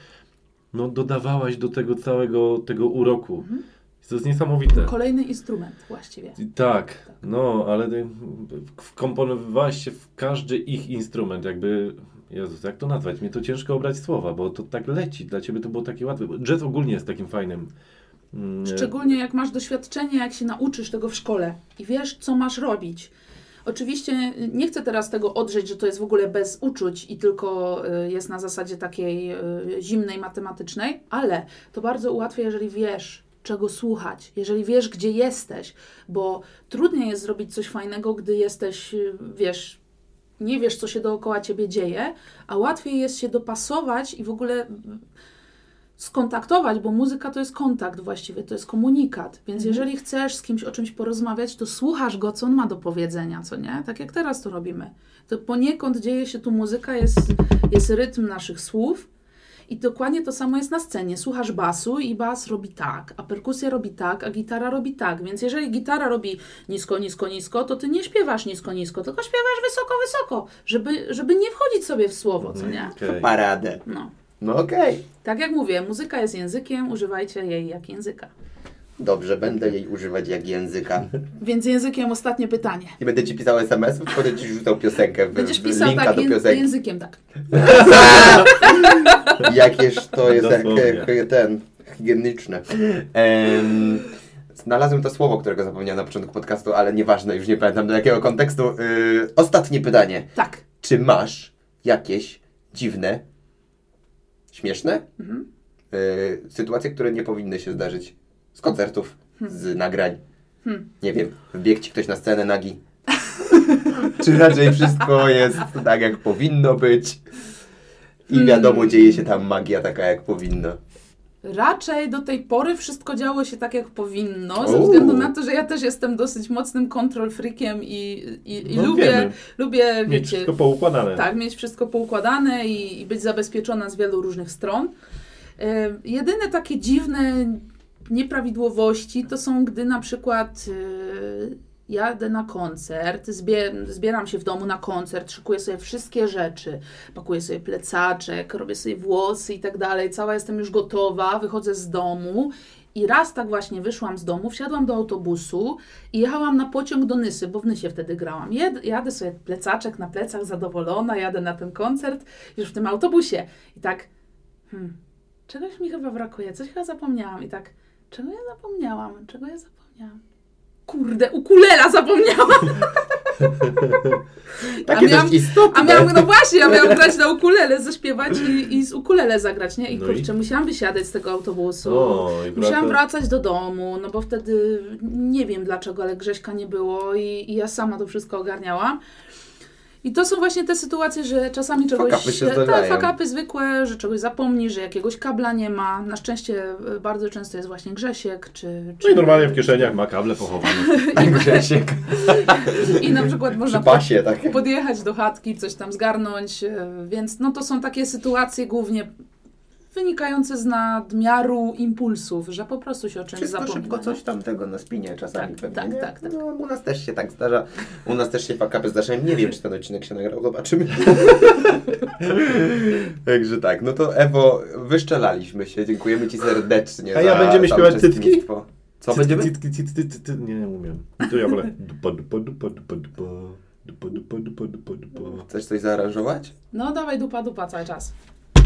no dodawałaś do tego całego tego uroku. To jest niesamowite. Kolejny instrument właściwie. I Tak, no, ale ty wkomponowywałaś się w każdy ich instrument, jakby, Jezus, jak to nazwać? Mnie to ciężko obrać słowa, bo to tak leci, dla ciebie to było takie łatwe. Jazz ogólnie jest takim fajnym. mm, Szczególnie jak masz doświadczenie, jak się nauczysz tego w szkole i wiesz, co masz robić. Oczywiście nie chcę teraz tego odrzeć, że to jest w ogóle bez uczuć i tylko y, jest na zasadzie takiej y, zimnej, matematycznej, ale to bardzo ułatwia, jeżeli wiesz, czego słuchać, jeżeli wiesz, gdzie jesteś, bo trudniej jest zrobić coś fajnego, gdy jesteś, y, wiesz, nie wiesz, co się dookoła ciebie dzieje, a łatwiej jest się dopasować i w ogóle skontaktować, bo muzyka to jest kontakt właściwie, to jest komunikat. Więc jeżeli chcesz z kimś o czymś porozmawiać, to słuchasz go, co on ma do powiedzenia, co nie? Tak jak teraz to robimy. To poniekąd dzieje się tu muzyka, jest, jest rytm naszych słów i dokładnie to samo jest na scenie. Słuchasz basu i bas robi tak, a perkusja robi tak, a gitara robi tak. Więc jeżeli gitara robi nisko, nisko, nisko, to ty nie śpiewasz nisko, nisko, tylko śpiewasz wysoko, wysoko, żeby, żeby nie wchodzić sobie w słowo, co nie? okej. Paradę. No. No okej. Tak jak mówię, muzyka jest językiem, używajcie jej jak języka. Dobrze, będę jej używać jak języka. Więc językiem ostatnie pytanie. Nie będę ci pisał SMS, tylko będę ci rzucał piosenkę, w, Będziesz pisał linka tak do piosenki. językiem, tak. Jakież to jest jak, ten, higieniczne. Em, znalazłem to słowo, którego zapomniałem na początku podcastu, ale nieważne, już nie pamiętam do jakiego kontekstu. Y, ostatnie pytanie. Tak. Czy masz jakieś dziwne, śmieszne Mhm. y, sytuacje, które nie powinny się zdarzyć z koncertów, z nagrań? Hmm. Nie wiem, wbiegł ci ktoś na scenę nagi? Czy raczej wszystko jest tak, jak powinno być? I wiadomo, dzieje się tam magia taka, jak powinno. Raczej do tej pory wszystko działo się tak, jak powinno, ze względu na to, że ja też jestem dosyć mocnym control freakiem i, i, i No, lubię, wiemy. lubię, Mieć wiecie, wszystko poukładane. tak, mieć wszystko poukładane i, i być zabezpieczona z wielu różnych stron. E, jedyne takie dziwne nieprawidłowości to są, gdy na przykład e, jadę na koncert, zbie, zbieram się w domu na koncert, szykuję sobie wszystkie rzeczy, pakuję sobie plecaczek, robię sobie włosy i tak dalej, cała jestem już gotowa, wychodzę z domu i raz tak właśnie wyszłam z domu, wsiadłam do autobusu i jechałam na pociąg do Nysy, bo w Nysie wtedy grałam. Jed, jadę sobie plecaczek na plecach, zadowolona, jadę na ten koncert, już w tym autobusie. I tak, hmm, czegoś mi chyba brakuje, coś chyba zapomniałam. I tak, czego ja zapomniałam? Czego ja zapomniałam? Kurde, ukulela zapomniałam! Takie miałam- dość istotne. A miałam, no właśnie, ja miałam grać na ukulele, zaśpiewać i, i z ukulele zagrać, nie? I No i? kurczę, musiałam wysiadać z tego autobusu. O, i Musiałam wraca- wracać do domu, no bo wtedy nie wiem dlaczego, ale Grześka nie było i, i ja sama to wszystko ogarniałam. I to są właśnie te sytuacje, że czasami czegoś... Fuck-upy się tak, fakapy zwykłe, że czegoś zapomni, że jakiegoś kabla nie ma. Na szczęście y, bardzo często jest właśnie Grzesiek, czy... czy No i normalnie w kieszeniach ma kable pochowane. Grzesiek. I na przykład Przy można pasie, tak. podjechać do chatki, coś tam zgarnąć, e, więc no to są takie sytuacje głównie wynikające z nadmiaru impulsów, że po prostu się o czymś Wszystko zapomina. szybko coś tam tego na spinie czasami Tak, pewnie, tak, tak, tak. No, u nas też się tak zdarza. U nas też się fakapy zdarzają. Nie wiem, czy ten odcinek się nagrał, zobaczymy. Także tak, no to Ewo, wyszczelaliśmy się. Dziękujemy Ci serdecznie A ja za będziemy śpiewać uczestnictwo. Co będziemy? Cytki, cytki, cytki, cytki, Nie, nie umiem. To ja wolę. Dupa, dupa, dupa, dupa, dupa. Dupa, dupa, dupa, dupa, dupa. Chcesz coś zaaranżować? No dawaj dupa, dupa cały czas.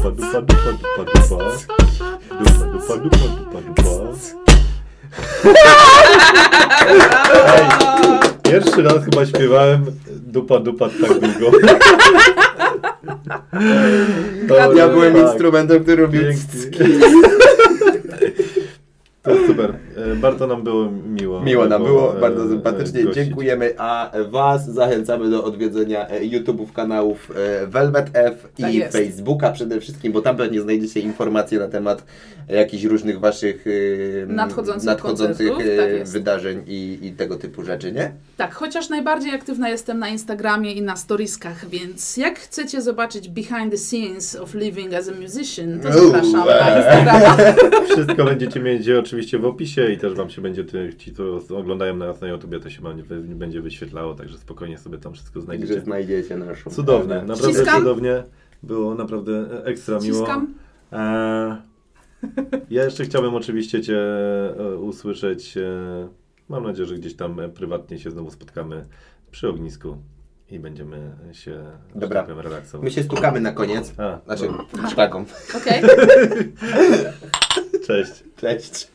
Dupa, dupa, dupa, dupa, dupa. Dupa, dupa, dupa, dupa, dupa. Ej, pierwszy raz chyba śpiewałem dupa dupa tak długo. To- Ja byłem tak, instrumentem, który robił pięknie. To super. E, Bardzo nam było miło. Miło nam było, e, bardzo sympatycznie. gościć. Dziękujemy, a Was zachęcamy do odwiedzenia e, YouTube'ów kanałów Velvet F Tak i jest. Facebooka przede wszystkim, bo tam pewnie znajdziecie informacje na temat jakichś różnych Waszych Nadchodzących nadchodzących tak wydarzeń i, i tego typu rzeczy, nie? Tak, chociaż najbardziej aktywna jestem na Instagramie i na storieskach, więc jak chcecie zobaczyć behind the scenes of living as a musician, to zapraszam na. Instagrama. Wszystko będziecie mieć oczywiście w opisie i też Wam się będzie, ty, ci co oglądają nas na YouTubie, to się wam nie będzie wyświetlało, także spokojnie sobie tam wszystko Także znajdziecie. znajdziecie naszą. Cudownie, Ewę. naprawdę Ściskam. cudownie. Było naprawdę ekstra miło. E, ja jeszcze chciałbym oczywiście Cię e, usłyszeć. E, mam nadzieję, że gdzieś tam e, prywatnie się znowu spotkamy przy ognisku i będziemy się Dobra. powiem, relaksować. My się stukamy na koniec. A, Znaczy, dobra. szklaką. Okej. Cześć. Cześć.